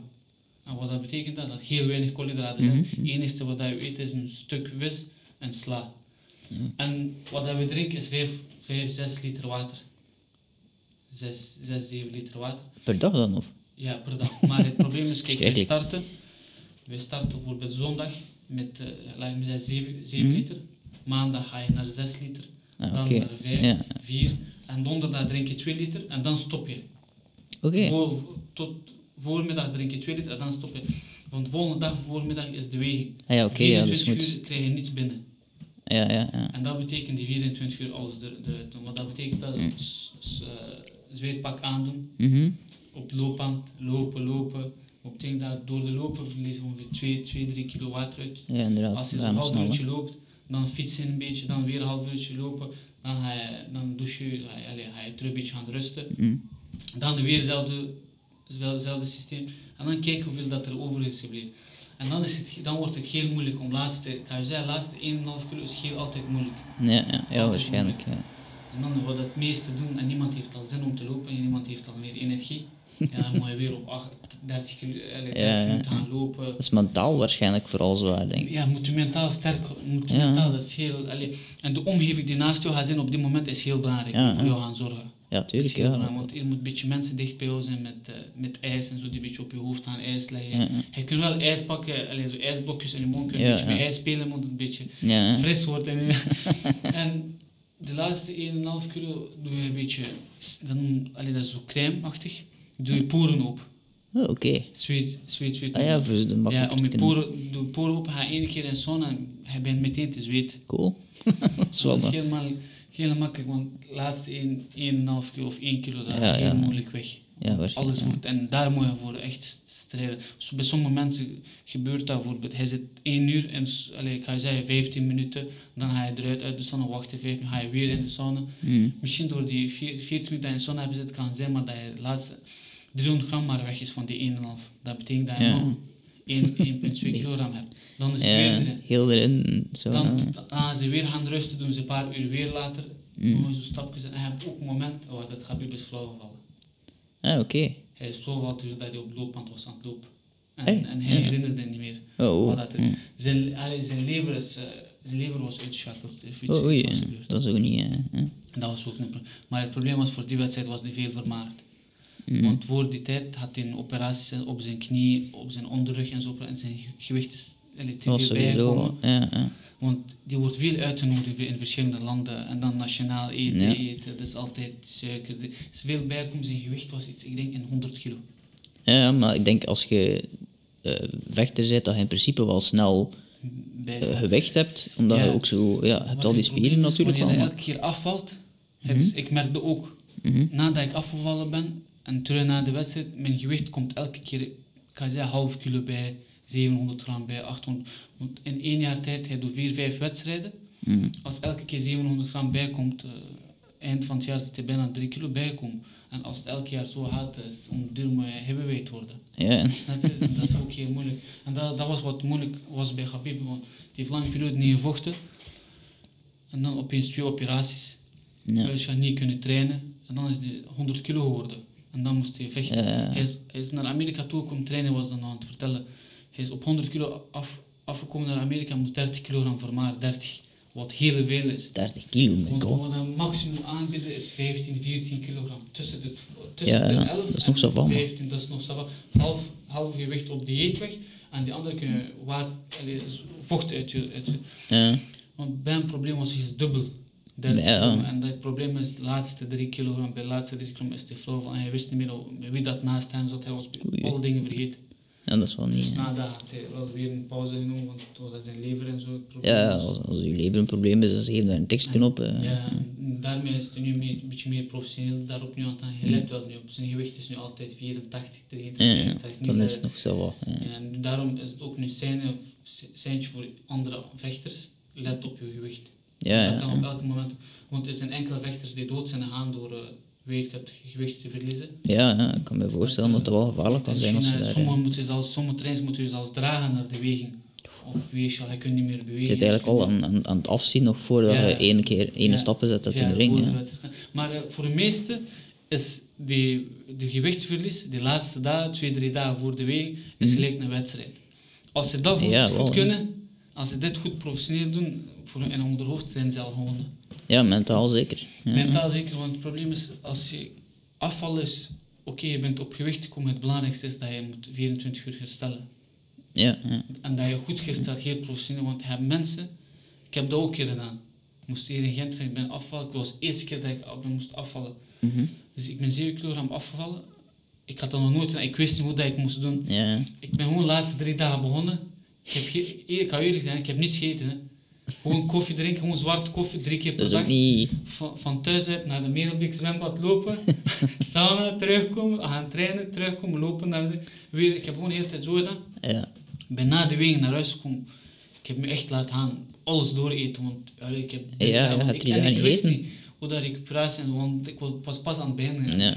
En wat dat betekent dat? Dat heel weinig koolhydraten zijn. Mhm. Het enige wat je eet is een stuk vis en sla. En wat dat we drinken is 5, 5 6 liter water. 6, 6, 7 liter water. Per dag dan? Of? Ja, per dag. Maar het probleem is, kijk, wij ik. starten, wij starten bijvoorbeeld zondag met, eh laten we zeggen, 7, 7 Mhm. liter. Maandag ga je naar 6 liter, Ah, dan naar 5, Ja. 4. En donderdag drink je 2 liter en dan stop je. Oké. Voor, tot voormiddag drink je 2 liter en dan stop je. Want de volgende dag voormiddag is de weging. Ah, ja, oké. ja, dus 24 moet... uur krijg je niets binnen. Ja, ja, ja. En dat betekent die 24 uur alles er, eruit doen. Wat dat betekent dat Mm. eh, zweetpak aandoen, Mhm. op het loopband, lopen, lopen. Op tegen dat door de lopen verlies je ongeveer 2, 2, 3 kilo water uit. Ja, inderdaad. Als je Ja, zo'n half snel, uurtje loopt, dan fietsen een beetje, dan weer een half uurtje lopen. Dan ga je, dan douche je, ga je, allee, ga je terug een beetje gaan rusten. Mhm. Dan weer hetzelfde, hetzelfde systeem. En dan kijken hoeveel dat er over is gebleven. En dan, is het, dan wordt het heel moeilijk om laatste, ik ga je zeggen, laatste 1,5 kilo is heel altijd moeilijk. Ja, ja, ja waarschijnlijk. Ja. En dan wat het meeste doen, en niemand heeft al zin om te lopen en niemand heeft al meer energie. Ja, dan moet je weer op 8, 30, kilo, allee, 30 Ja, ja, minuten ja. gaan lopen. Dat is mentaal waarschijnlijk vooral zwaar, denk ik. Ja, moet je mentaal sterk, moet je mentaal, dat is heel, allee, en de omgeving die naast jou gaat zijn op dit moment is heel belangrijk, voor jou gaan zorgen. Ja, is tuurlijk. Ja. want er moet een beetje mensen dicht bij jou zijn met, eh, met ijs en zo, die een beetje op je hoofd gaan ijs leggen. Ja, ja. Je kunt wel ijs pakken, allee, zo ijsblokjes in je mond, kun je een beetje met ijs spelen, moet het een beetje fris wordt. En, en de laatste 1,5 kilo doe je een beetje, dan, allee, dat is zo crème-achtig, doe je poren op. Oh, Oké. Zweet, zweet, zweet. Ah ja, voor de ja, om je poren, doe poren op, ga één keer in sauna en je bent meteen te zweten. Cool. dat is wel Dat is helemaal, heel makkelijk, want de laatste 1, 1,5 kilo of 1 kilo, dat Ja, heel ja. moeilijk weg. Ja. Alles ja. wordt, en daar moet je voor echt strijden. Zo, bij sommige mensen gebeurt dat bijvoorbeeld. Hij zit 1 uur en allee, ik ga je zeggen 15 minuten, dan ga je eruit uit de sauna, wachten 5 minuten, ga je weer in de sauna. Mhm. Misschien door die vier- 40 minuten in de sauna hebt zitten, kan het zijn maar dat je de laatste 300 gram maar weg is van die 1,5. Dat betekent dat je 1, 1,2 kilogram hebt. Dan is het Ja, weer erin. heel erin. Zo, Dan gaan ze weer gaan rusten, doen ze een paar uur weer later. Mm. Nog zo stapjes. En je hebt ook een moment waar dat Gabib is flauw gevallen. Ah, oké. Hij is flauw gevallen doordat hij op loopband was aan het lopen. En, Hey, en hij ja. herinnerde niet meer. Oh, oh. dat er- Mm. zijn, allee, zijn lever is, eh, zijn lever was uitgeschakeld. Oh, oei, dat is ook niet... eh, Dat was ook probleem. Maar het probleem was voor die wedstrijd was hij veel vermaard. Mhm. Want voor die tijd had hij een operatie op zijn knie, op zijn onderrug en zo. En zijn ge- gewicht is te veel bijgekomen. Ja, ja. Want die wordt veel uitgenodigd in verschillende landen. En dan nationaal eten, Ja. eten. Dat is altijd suiker. Er is veel bijgekomen. Zijn gewicht was iets, ik denk, in 100 kilo. Ja, maar ik denk als je eh, vechter bent, dat je in principe wel snel Bij, eh, gewicht hebt. Omdat je ook zo... Ja, je hebt al die spieren natuurlijk wel. Wanneer je elke keer afvalt, is, ik merkte ook, Mhm. nadat ik afgevallen ben en terug na de wedstrijd, mijn gewicht komt elke keer, ik ga zeggen, half kilo bij, 700 gram bij, 800. Want in één jaar tijd, hij doet vier, vijf wedstrijden. Mhm. Als elke keer 700 gram bijkomt, eh, eind van het jaar zit hij bijna 3 kilo bijkomen. En als het elk jaar zo gaat, is om duur moet je heavyweight worden. Ja, je? dat is ook heel moeilijk. En dat, dat was wat moeilijk was bij Khabib, want die heeft lange periode niet gevochten. En dan opeens twee operaties. ja. Hij is niet kunnen trainen. En dan is hij 100 kilo geworden. En dan moest hij vechten. Hij, is, hij is naar Amerika toe komen trainen, was dan aan het vertellen. Hij is op 100 kilo af, afgekomen naar Amerika, moest 30 kilogram vermaren. 30. Wat heel veel is. 30 kilo, Want wat een maximum aanbieden is 15, 14 kilogram. Tussen de, tussen Ja, de ja, 11 dat is nog zo en van, man. 15, dat is nog zo. Half, half gewicht op dieet weg. En die andere kunnen water, allee, vocht uit je, uit je. Ja. Want bij een probleem was hij dubbel. 30 Ja. kilogram. En het probleem is de laatste 3 kilogram. Bij de laatste 3 kilogram is hij flauw van. Hij wist niet meer wie dat naast hem zat. Hij was alle dingen vergeten. ja, dat is wel niet... Dus na dat had hij wel weer een pauze genomen. Want het was zijn lever en zo het probleem Ja, als, als je lever een probleem is, dan geef je daar een tekstje op. eh. Ja, daarmee is hij nu een beetje meer professioneel daarop nu aan het let wel nu op. Zijn gewicht is nu altijd 84, 83, Ja, 84. dan is eh, het nog zo wat. Ja. ja, en daarom is het ook nu zijn, seintje voor andere vechters. Let op je gewicht. Ja, dat kan op elk moment. Want er zijn enkele vechters die dood zijn gegaan door uh, weet ik gewicht te verliezen. Ja, ja, ik kan me voorstellen dat het wel gevaarlijk kan zijn als je daar... eh, eh, sommige, moeten zelfs, sommige trainers moeten je zelfs dragen naar de weging. Op weegschaal, je kunt niet meer bewegen. Je zit eigenlijk al aan, aan, aan het afzien nog voordat Ja. je één keer één Ja. stappen zet uit Ja, de ring. de Ja. Maar eh, voor de meesten is die, die gewichtsverlies, die laatste dagen, twee, drie dagen voor de week, is Mhm. gelijk een wedstrijd. Als ze dat goed, wel, kunnen, als ze dit goed professioneel doen, voor hun, in hun hoofd zijn ze al gewonnen. ja, mentaal zeker. Ja. Mentaal zeker, want het probleem is, als je afval is, oké, je bent op gewicht gekomen, het belangrijkste is dat je moet 24 uur herstellen. Ja, ja. En dat je goed gesteld, heel professioneel, want je hebt mensen, ik heb dat ook een keer gedaan. Ik moest hier in Gent, van, ik ben afvallen, het was de eerste keer dat ik moest afvallen. Mhm. Dus ik ben 7 kilogram afgevallen. Ik had dat nog nooit ik wist niet hoe dat ik moest doen. ja. Ik ben gewoon de laatste drie dagen begonnen. Ik heb ik kan eerlijk zijn, ik heb niets gegeten. Hè. Gewoon koffie drinken, gewoon zwarte koffie, drie keer per dag. niet... Van, van thuis uit naar de Merelbeek zwembad lopen, sauna, terugkomen, gaan trainen, terugkomen, lopen naar de... Weer, ik heb gewoon de hele tijd zo gedaan. Ja, Ik ben na de wegen naar huis gekomen. Ik heb me echt laten gaan, alles dooreten, want ja, ik heb... Ja, ja, want had ik, en wist eten. niet hoe dat recuperatie, want ik was pas aan het beginnen. Ja.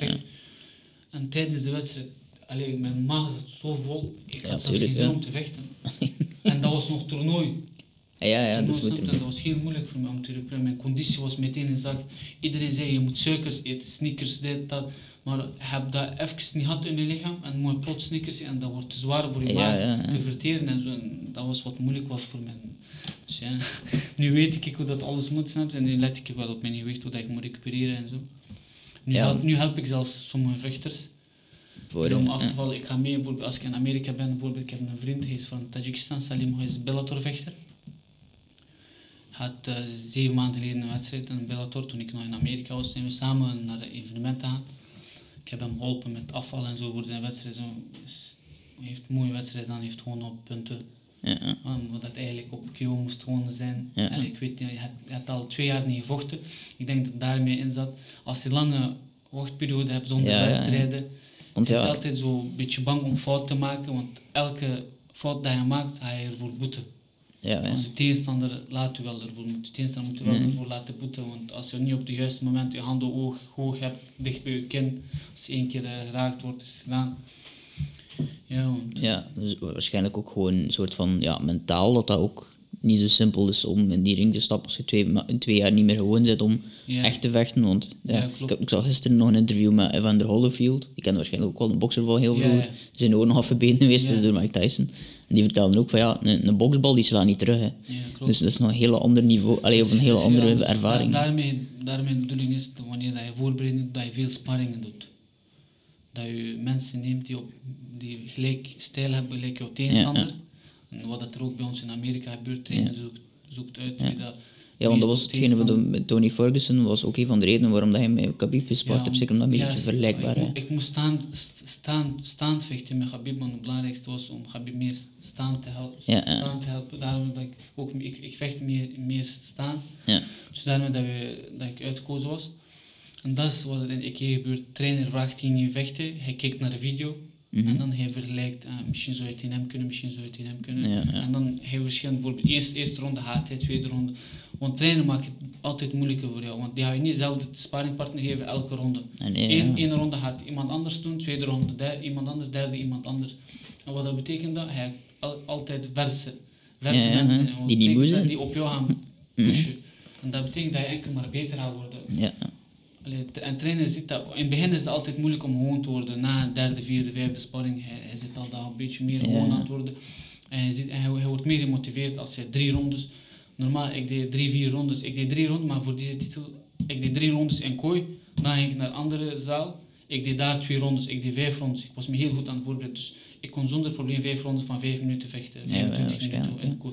En tijdens de wedstrijd, allee, mijn maag zat zo vol, ik had zelfs geen zin om te vechten. en dat was nog toernooi. Ja, ja, dat is snap goed. je? dat was heel moeilijk voor mij om te recupereren. Mijn conditie was meteen in zak. Iedereen zei, je moet suikers eten, sneakers, dit, dat. Maar heb dat even niet gehad in je lichaam en moet je plots sneakers eten en dat wordt te zwaar voor je Ja, maag ja, ja. te verteren en zo. En dat was wat moeilijk was voor mij. Dus ja, nu weet ik hoe dat alles moet, snap? En nu let ik wel op mijn gewicht, hoe dat ik moet recupereren en zo. Nu, help, nu help ik zelfs sommige vechters Voor, om af te vallen. Ik ga mee, bijvoorbeeld, als ik in Amerika ben, bijvoorbeeld, ik heb een vriend, hij is van Tajikistan, Salim, hij is Bellator-vechter. Had eh, zeven maanden geleden een wedstrijd in Bellator, toen ik nog in Amerika was, zijn we samen naar een evenement gegaan. Ik heb hem geholpen met afval en zo voor zijn wedstrijd. Zo. Dus hij heeft een mooie wedstrijd hij heeft gewoon op punten. Ja. Omdat het eigenlijk op KO moest gewonnen zijn. Ja. En ik weet niet, hij had, hij had al twee jaar niet gevochten. Ik denk dat daarmee in zat. Als je lange wachtperiode hebt zonder Ja, wedstrijden, Want is altijd zo een beetje bang om fout te maken, want elke fout dat je maakt, ga je ervoor boeten. Ja, ja. Als je tegenstander laat je wel ervoor moeten. De tegenstander moet je wel Nee. ervoor laten boeten, want als je niet op het juiste moment je handen hoog, hoog hebt, dicht bij je kin, als je één keer eh, geraakt wordt, is het gedaan. Ja, want Ja, dus waarschijnlijk ook gewoon een soort van ja, mentaal dat dat ook niet zo simpel is om in die ring te stappen als je twee, twee jaar niet meer gewoon zit om Ja. echt te vechten. Want ja, Ja, ik, ik zag gisteren nog een interview met Evander Holyfield. Die kende waarschijnlijk ook wel een bokser van heel vroeger. ja. Die zijn ook nog afgebeten geweest dus door Mike Tyson. En die vertelden ook van ja, een, een boksbal die slaat niet terug. Hè. Dus dat is nog een heel ander niveau, allee, of een Dus, andere ervaring. da- daarmee, daarmee de bedoeling is dat wanneer dat je voorbereiding doet, dat je veel sparringen doet. Dat je mensen neemt die, op, die gelijk stijl hebben, gelijk jouw tegenstander. En wat dat er ook bij ons in Amerika gebeurt, trainer zoekt, zoekt uit wie dat... Ja, want dat was hetgene tegenstander. met Tony Ferguson was ook een van de redenen waarom dat hij met Khabib gespart heeft. Zeker omdat dat een beetje ja, vergelijkbaar is. ik moest staan, st- staan, staand vechten met Habib, maar het belangrijkste was om Habib meer staan te helpen. Ja, ja. Staan te helpen. Daarom dat ik ook ik, ik vecht meer, meer staan. Ja. Dus daarom dat, we, dat ik uitgekozen was. En dat is wat er in EK gebeurt. Trainer vraagt hij niet vechten, hij kijkt naar de video. Mhm. En dan hij vergelijkt, ah, misschien zou je het in hem kunnen, misschien zou je het in hem kunnen. Ja, ja. En dan hij verschilt bijvoorbeeld eerst eerste ronde haat hij, tweede ronde. Want trainer maakt het altijd moeilijker voor jou. Want die ga je niet zelf de sparringpartner geven elke ronde. Nee, Eén, ja. ronde gaat iemand anders doen, tweede ronde der, iemand anders, derde iemand anders. En wat dat betekent dat? Hij al, altijd verse, verse mensen. Die niet. Die op jou gaan pushen. En dat betekent dat je enkel maar beter gaat worden. En trainer ziet dat. In het begin is het altijd moeilijk om gewoon te worden. Na een derde, vierde, vijfde sparring, hij, hij zit al daar een beetje meer Ja. gewoon aan het worden. En, hij, ziet, en hij, hij wordt meer gemotiveerd als je drie rondes. Normaal, ik deed drie, vier rondes. Ik deed drie rondes, maar voor deze titel, ik deed drie rondes in kooi. Dan ging ik naar een andere zaal. Ik deed daar twee rondes, ik deed vijf rondes. Ik was me heel goed aan het voorbereiden. Dus ik kon zonder probleem vijf rondes van vijf minuten vechten. Ja, 25 ja, minuten ja.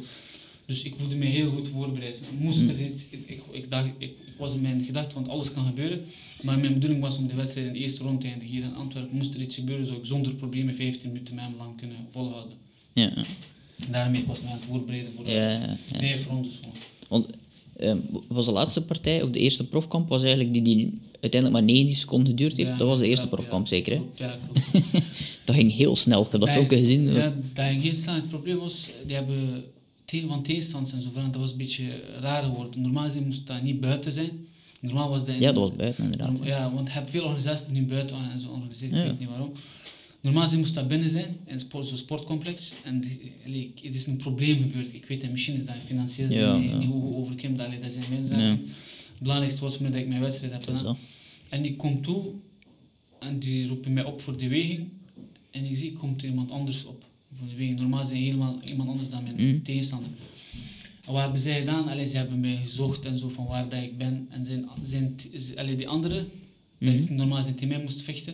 Dus ik voelde me heel goed voorbereid. Moest Mm. er iets, ik, ik, ik, dacht, ik, ik was in mijn gedachte, want alles kan gebeuren. Maar mijn bedoeling was om de wedstrijd in de eerste ronde te eindigen hier in Antwerpen. Moest er iets gebeuren, zou ik zonder problemen 15 minuten hem lang kunnen volhouden. Ja, ja. En daarmee was ik me aan het voorbereiden voor Ja, ja, ja. vijf rondes. Want ehm, was de laatste partij, of de eerste profkamp, was eigenlijk die die uiteindelijk maar 90 seconden geduurd heeft. Ja, dat was de eerste klopt, profkamp, ja. zeker. Hè? Ja, klopt. Dat ging heel snel. Ik heb dat Nee, filmpje gezien. Ja, dat ging geen snel. Het probleem was, die hebben te- van tegenstanders en zo verder, dat was een beetje raar geworden. Normaal gezien moest dat niet buiten zijn. Normaal was dat Ja, dat was buiten inderdaad. Ja, want je hebt veel organisaties die nu buiten en zo organiseren, Ja. ik weet niet waarom. Normaal gezien moest dat binnen zijn, in sport, zo'n sportcomplex. En allee, het is een probleem gebeurd. Ik weet het, misschien is dat financieel zijn, niet, ja. niet hoe overkomt dat, dat zijn zaken. Ja. Het belangrijkste was dat ik mijn wedstrijd heb gedaan. En ik kom toe en die roepen mij op voor de weging. En ik zie, komt er iemand anders op Normaal zijn helemaal iemand anders dan mijn Mhm. tegenstander. En wat hebben zij gedaan? Allee, ze hebben mij gezocht en zo van waar dat ik ben. En zijn, zijn, allee, die andere, dat ik Mhm. normaal zijn tegen mij moest vechten,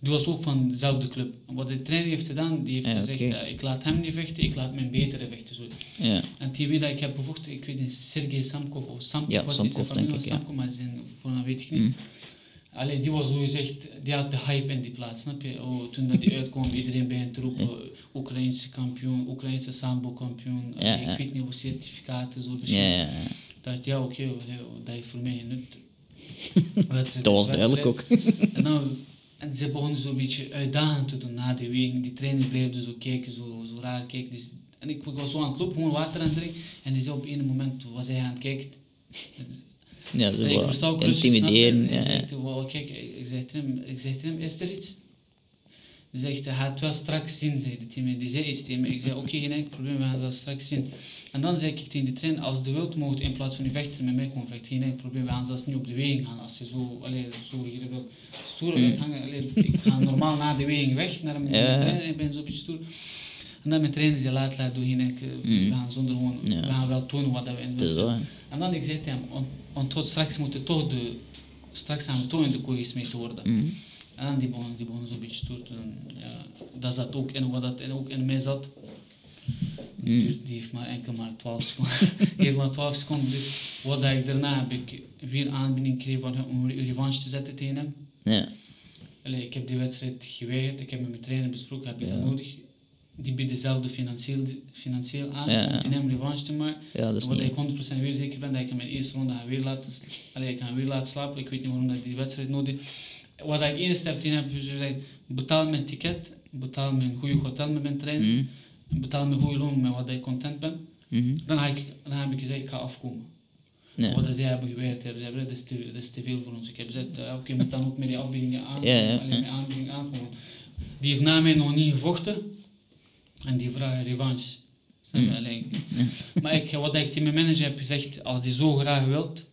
die was ook van dezelfde club. En wat de trainer heeft gedaan, die heeft Ja, gezegd, oké. eh, ik laat hem niet vechten, ik laat mijn betere vechten. Zo. Ja. En die weet dat ik heb bevochten, ik weet niet, Sergej Samkov of Samkov, Ja, wat is zijn Samkov, familie was, ik, ja. Samkov, maar zijn voornaam weet ik niet. Mhm. Allee, die was zo gezegd, die had de hype in die plaats, snap je? Oh, toen dat die uitkwam, iedereen begint te roepen, Oekraïnse kampioen, Oekraïnse sambo kampioen, Ja, ik weet niet hoe certificaten, zo Ja, verschillend. ja, ja. Ik dacht, ja oké, dat heeft voor mij nut. Dat was duidelijk ook. En, dan, en ze begonnen zo'n beetje uitdagend te doen na die weging. Die trainer bleef dus zo kijken, zo, zo raar kijken. Dus, en ik, ik was zo aan het lopen, gewoon water aan het drinken. En die zei op een moment, was hij aan het kijken. Ja, zo ik versta ook intimideren. Ja, ja. zegt, wow, kijk, ik zeg tegen hem, ik zeg hem, is er iets? Hij zegt, hij gaat wel straks zien, zei tegen mij. Die zei iets tegen. Ik zei, oké, geen enkel probleem, we gaan het wel straks zien. En dan zei ik tegen de trainer, als de wilt, mogen in plaats van die vechter met mij komen vechten. Geen enkel probleem, we gaan zelfs niet op de weging gaan. Als je zo, allee, zo hier wilt stoer wilt hangen. Allee, ik ga normaal na de weging weg naar mijn Mm. Ja. trainer, ik ben zo'n beetje stoer. En dan mijn trainer zei, laat, laat, doe geen enkel, we gaan zonder gewoon, Mm. Ja. we gaan wel tonen wat we in hè. en dan ik zei tegen hem, want, straks moeten toch de, straks gaan we toch in de kooi gesmeten worden. Mhm. En dan die begon, die begon zo'n beetje stoer te doen. Ja, dat zat ook in wat dat in, ook in mij zat. Mm. Die, heeft maar enkel maar 12 seconden. die heeft maar 12 seconden. Wat ik daarna heb ik weer aanbieding gekregen van hem om een revanche te zetten tegen hem. Ja. Allee, ik heb die wedstrijd geweigerd. Ik heb met mijn trainer besproken, heb ik Ja. dat nodig? Die biedt dezelfde financieel, financieel aan Ja, om tegen hem revanche te maken. ja, dat is Wat niet... ik 100% weer zeker ben, dat ik in de eerste ronde ga weer laten, allee, ik ga weer laten slapen. Ik weet niet waarom dat ik die wedstrijd nodig Wat ik één stap tegen heb gezegd, betaal mijn ticket, betaal mijn goede hotel met mijn trein, Mhm. betaal mijn goede loon met wat ik content ben. Mhm. Dan, ga ik, dan heb ik gezegd, ik ga afkomen. Ja. Wat zij hebben geweigerd hebben, ze dat is, te, dat is te veel voor ons. Ik heb gezegd, eh, oké, je moet dan ook met die afbiedingen aan, Ja, ja, allee, ja. met aanbieding aankomen. Die heeft na mij nog niet gevochten en die vraagt revanche. Allee, Maar ik, wat ik tegen mijn manager heb gezegd, als die zo graag wilt,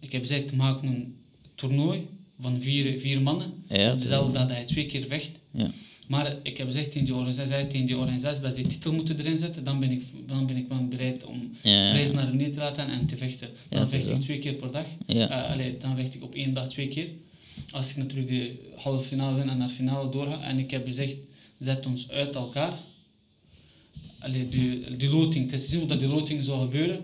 ik heb gezegd, maak een toernooi van vier, vier mannen. Ja, dat hij twee keer vecht. Ja. Maar ik heb gezegd tegen die organisatie, tegen die organisatie dat ze titel moeten erin zetten, dan ben ik, dan ben ik wel bereid om Ja. prijs naar beneden te laten en te vechten. Dan vecht ik twee keer per dag. Allee, dan vecht ik op één dag twee keer. Als ik natuurlijk de halve finale win en naar de finale doorga. En ik heb gezegd, zet ons uit elkaar. Allee, de, de loting, het is te zien hoe dat die loting zou gebeuren.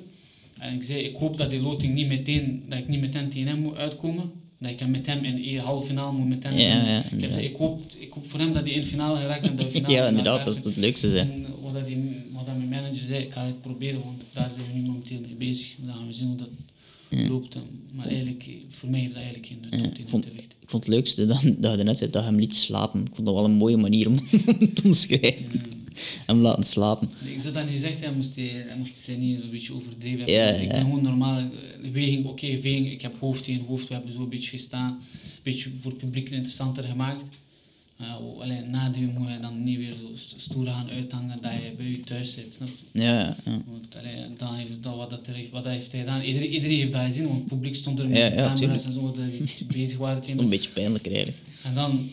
En ik zei, ik hoop dat die loting niet meteen, dat ik niet meteen tegen hem moet uitkomen. Dat ik hem met hem in de halve finale moet met hem. Ja, ja, ik, heb inderdaad. gezegd, ik, hoop, ik hoop voor hem dat hij in de finale geraakt en dat we finale Ja, inderdaad, dat is het leukste zijn. en wat, dat die, wat dat mijn manager zei, ik ga het proberen, want daar zijn we nu momenteel mee bezig. Dan gaan we zien hoe dat Ja. loopt. En- Maar eigenlijk, eh, voor mij heeft dat eigenlijk geen nut Ja, vond, ik vond het leukste dat, dat je net zei dat je hem liet slapen. Ik vond dat wel een mooie manier om te omschrijven. Hem laten slapen. Nee, Ik zou dat niet zeggen, hij moest, hij, hij moest het niet een beetje overdreven hebben. Ja, ik ja. ben gewoon normaal, eh, weging, oké, veging, ik heb hoofd tegen hoofd, we hebben zo een beetje gestaan. Een beetje voor het publiek interessanter gemaakt. Uh, alleen nadien moet je dan niet weer zo st- stoer gaan uithangen dat je bij je thuis zit. Snap je? Ja, ja, ja. Want allee, dan heeft dat wat, dat wat dat heeft hij gedaan. Iedereen, iedereen heeft dat gezien, want het publiek stond er met Ja, ja, camera's tuurlijk. en zo dat die bezig waren. tegen Een beetje pijnlijk eigenlijk. En dan,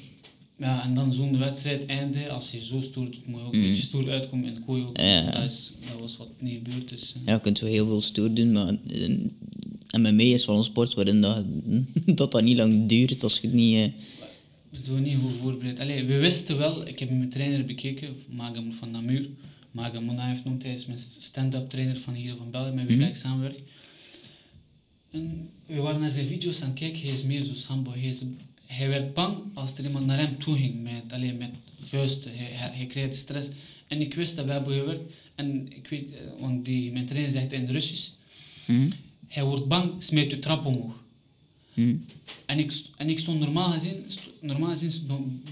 ja, en dan zo'n wedstrijd einde, als je zo stoer doet, moet je ook een Mhm. beetje stoer uitkomen in de kooi ook. Ja. Dat, is, dat was wat niet gebeurd is. Ja, je kunt wel heel veel stoer doen, maar eh, MMA is wel een sport waarin dat, dat, dat niet lang duurt als je het niet... eh, Zo niet goed voorbereid. Allee, we wisten wel, ik heb mijn trainer bekeken, Magam van Namur. Magam heeft noemt, hij is mijn stand-up trainer van hier van België, met wie Mhm. ik samenwerk. En we waren naar zijn video's aan het kijken, hij is meer zo sambo. Hij, is, hij werd bang als er iemand naar hem toe ging met, alleen met vuisten. Hij, hij, hij kreeg stress. En ik wist dat we hebben gewerkt. En ik weet, eh, want die, mijn trainer zegt in het Russisch, mhm, hij wordt bang, smijt de trap omhoog. mhm. En ik, en ik stond normaal gezien, normaal gezien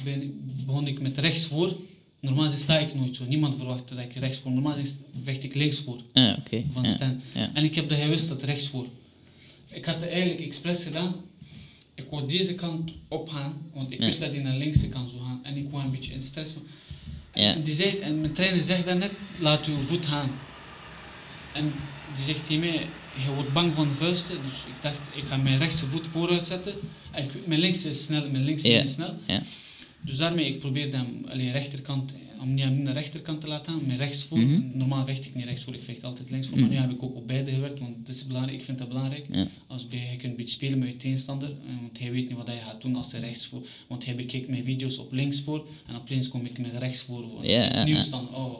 begon, ik met rechts voor. Normaal gezien sta ik nooit zo. Niemand verwacht dat ik rechts voor. Normaal gezien vecht ik links voor. Ah. Van ja. En ik heb dat gewist dat rechts voor. Ik had het eigenlijk expres gedaan. Ik wou deze kant opgaan, want ik wist dat hij naar linkse kant zou gaan. En ik wou een beetje in stress. Ja. En, die zei, en mijn trainer zegt dat net, laat uw voet gaan. En die zegt mij, je wordt bang van vuisten. Dus ik dacht, ik ga mijn rechtse voet vooruit zetten. En ik, mijn linkse is snel, mijn linkse is snel. Ja. Dus daarmee, ik probeerde hem, allee, rechterkant, om niet naar de rechterkant te laten gaan, met rechts voor. Mhm. Normaal vecht ik niet rechts voor, ik vecht altijd links voor. Mhm. Maar nu heb ik ook op beide gewerkt, want dat is belangrijk, ik vind dat belangrijk. Ja. Als bij, je kunt een beetje spelen met je tegenstander, eh, want hij weet niet wat hij gaat doen als hij rechts voor. Want hij bekijkt mijn video's op links voor en opeens kom ik met rechts voor. Want Ja, nieuws ja. dan. Oh,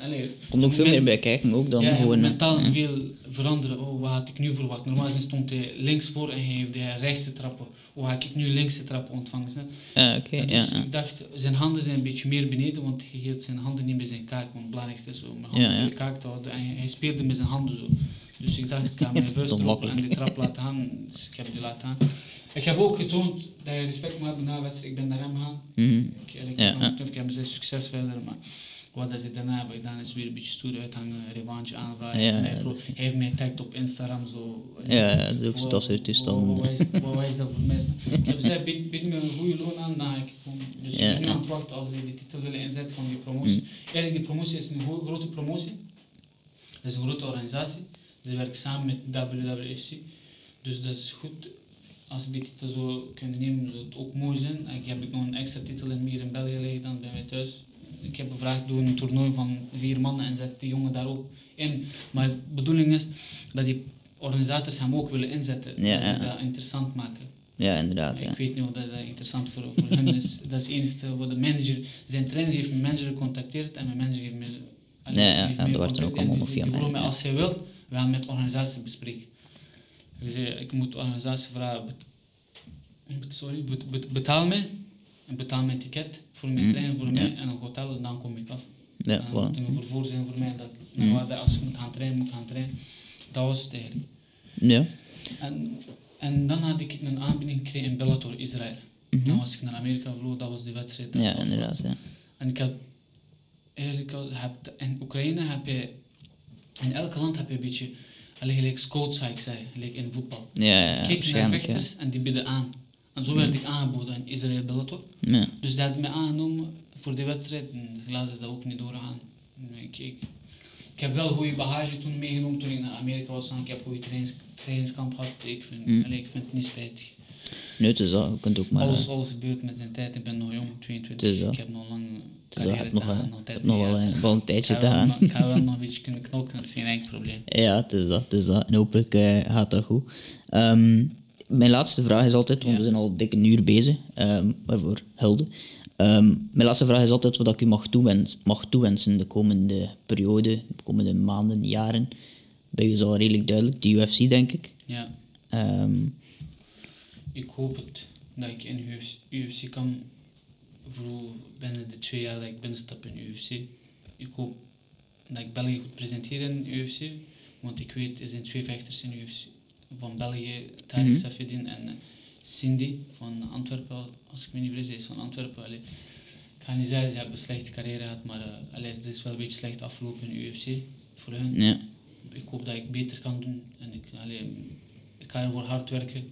allee, Komt ook veel meer bij kijken ook dan ja, gewoon... mentaal ja. veel veranderen. Oh, wat had ik nu verwacht? Normaal gezien stond hij links voor en hij heeft hij rechtse trappen. Hoe ga ik nu linkse trappen ontvangen? Ah, oké, Ja, ja. dus ja. ik dacht, zijn handen zijn een beetje meer beneden, want hij hield zijn handen niet bij zijn kaak. Want het belangrijkste is om mijn handen bij de kaak te houden. En hij, speelde met zijn handen zo. Dus ik dacht, ik ga mijn vuist erop en die trap laten gaan. Dus ik heb die laten gaan. Ik heb ook getoond dat je respect moet hebben na wedstrijd. Ik ben naar hem gegaan. Mhm. Ik, Ja, ja. ik heb zijn succes verder, maar wat dat ze daarna hebben gedaan is weer een beetje stoer uithangen, revanche aanvragen. Ja, hij, heeft mij getagd op Instagram zo. Ja, dat is soort toestanden. Wat, is, dat voor mensen? Ik heb gezegd, bied, bied me een goede loon aan, dan ga ik gewoon. Dus ik ben nu aan het wachten als ze die titel willen inzetten van die promotie. Mm. Eigenlijk, die promotie is een grote promotie. Dat is een grote organisatie. Ze werken samen met WWFC. Dus dat is goed. Als ik die titel zou kunnen nemen, zou het ook mooi zijn. Ik heb ik nog een extra titel in hier in België liggen dan bij mij thuis. Ik heb gevraagd, doe een toernooi van vier mannen en zet die jongen daar ook in. Maar de bedoeling is dat die organisators hem ook willen inzetten. Ja, dat ze dat interessant maken. Ja, inderdaad, ja. Ik weet niet of dat, dat interessant voor, voor hem is. Dat is het enige wat de manager... Zijn trainer heeft mijn manager gecontacteerd en mijn manager heeft me... Ja, ja, heeft ja, mij dat wordt er ook allemaal via mij, mij, als hij wil, we gaan met organisatie bespreken. Ik moet de organisatie vragen, sorry, bet- bet- betaal mij. En betaal mijn ticket voor mijn Mhm, trainer, voor ja. mij en een hotel en dan kom ik af. Ja, dan voilà. moet er een vervoer zijn voor mij. Dat, Mhm. waar dat als ik moet gaan trainen, moet gaan trainen. Dat was het eigenlijk. Ja. En, en dan had ik een aanbieding gekregen in Bellator Israël. Mhm. Dan was ik naar Amerika gevlogen, dat was die wedstrijd. dat Ja, inderdaad, ja. En ik heb eigenlijk al, heb, in Oekraïne heb je, in elk land heb je een beetje, alleen gelijk scouts, zou ik zeggen, gelijk in voetbal. Ja, ja, ja, je kijkt naar vechters en die bieden aan. En zo werd ik aangeboden in Israël Bellator. Ja. Dus die had mij aangenomen voor die wedstrijd. En helaas is dat ook niet doorgegaan. En Ik, ik, ik heb wel goede bagage toen meegenomen toen ik naar Amerika was. Ik heb goede trainings, trainingskamp gehad. Ik vind, Mm. ik vind het niet spijtig. Nee, het is dat. Je kunt ook maar... alles, eh, alles gebeurt met zijn tijd. Ik ben nog jong, Het 22. is dat. Ik heb nog lang hebt nog, nog hebt 30 nog wel, eh, wel een tijdje te gaan. Ik ga wel nog een beetje kunnen knokken, dat is geen enkel probleem. Ja, het is dat. Het is dat. En hopelijk eh, gaat dat goed. Ehm, mijn laatste vraag is altijd, want Ja. we zijn al dik een uur bezig, ehm, waarvoor hulde. Ehm, mijn laatste vraag is altijd wat ik u mag, toewens, mag toewensen de komende periode, de komende maanden, jaren. Bij u is al redelijk duidelijk, de UFC denk ik. Ja, Ehm, ik hoop het dat ik in UFC, UFC kan, vooral binnen de twee jaar dat ik binnenstap in UFC. Ik hoop dat ik België goed presenteer in UFC, want ik weet, er zijn twee vechters in UFC van België, Tariq Mhm. Safedin en eh, Cindy van Antwerpen, als ik me niet vergis, is van Antwerpen. Allee, ik ga niet zeggen, ze hebben een slechte carrière gehad, maar uh, allee, het is wel een beetje slecht afgelopen in UFC voor hun. ja, Ik hoop dat ik beter kan doen en ik, allee, ik ga ervoor hard werken.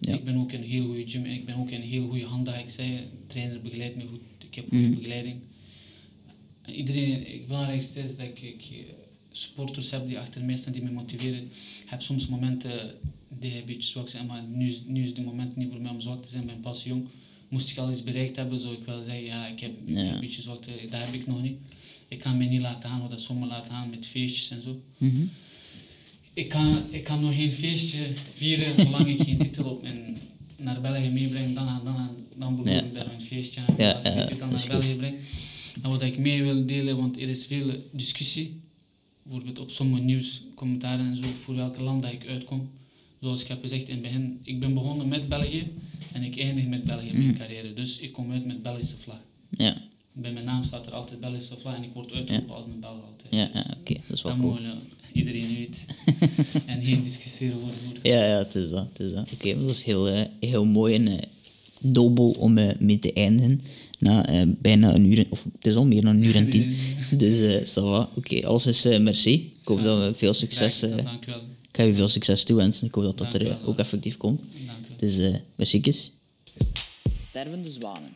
Ja. Ik ben ook in een heel goede gym en ik ben ook in een heel goede hand, dat ik zei. De trainer begeleidt me goed, ik heb goede Mhm. begeleiding. En iedereen, het belangrijkste is dat ik, ik supporters heb die achter mij staan, die me motiveren. Ik heb soms momenten die een beetje zwak zijn, maar nu, is- nu is het moment niet voor mij om zwak te zijn, ben pas jong. Moest ik al iets bereikt hebben, zou ik wel zeggen, ja, ik heb ik heb Ja. een beetje zwakte, dat heb ik nog niet. Ik kan me niet laten gaan, wat dat sommigen laten gaan met feestjes en zo. Mhm. Ik kan, ik kan nog geen feestje vieren zolang ik geen titel op en naar België meebreng. Dan, dan, dan Ja. ik daar een feestje aan. Ja, als ik is naar België breng. En wat ik mee wil delen, want er is veel discussie. Bijvoorbeeld op sommige nieuwscommentaren en zo, voor welk land dat ik uitkom. Zoals ik heb gezegd in het begin, ik ben begonnen met België en ik eindig met België mijn Mhm. carrière. Dus ik kom uit met Belgische vlag. ja, Bij mijn naam staat er altijd Belgische vlag en ik word uitgeroepen als een Belg altijd. ja, Dus ja oké, dat is wel dat cool. mogen iedereen weet. en geen discussiëren over. Ja, ja, het is dat. Het is dat. Oké, dat was heel, eh, heel mooi en eh, nobel om eh, mee te eindigen. Na eh, bijna een uur, en- of het is al meer dan een uur en tien. Dus eh ça va. Oké, alles is eh, merci. Ik hoop Ja. dat we veel succes... Graag eh, gedaan, Dank u wel. ik ga je veel succes toewensen. Ik hoop dat dat er Dank ook effectief komt. Dank u wel. Dus, eh merci. Stervende zwanen.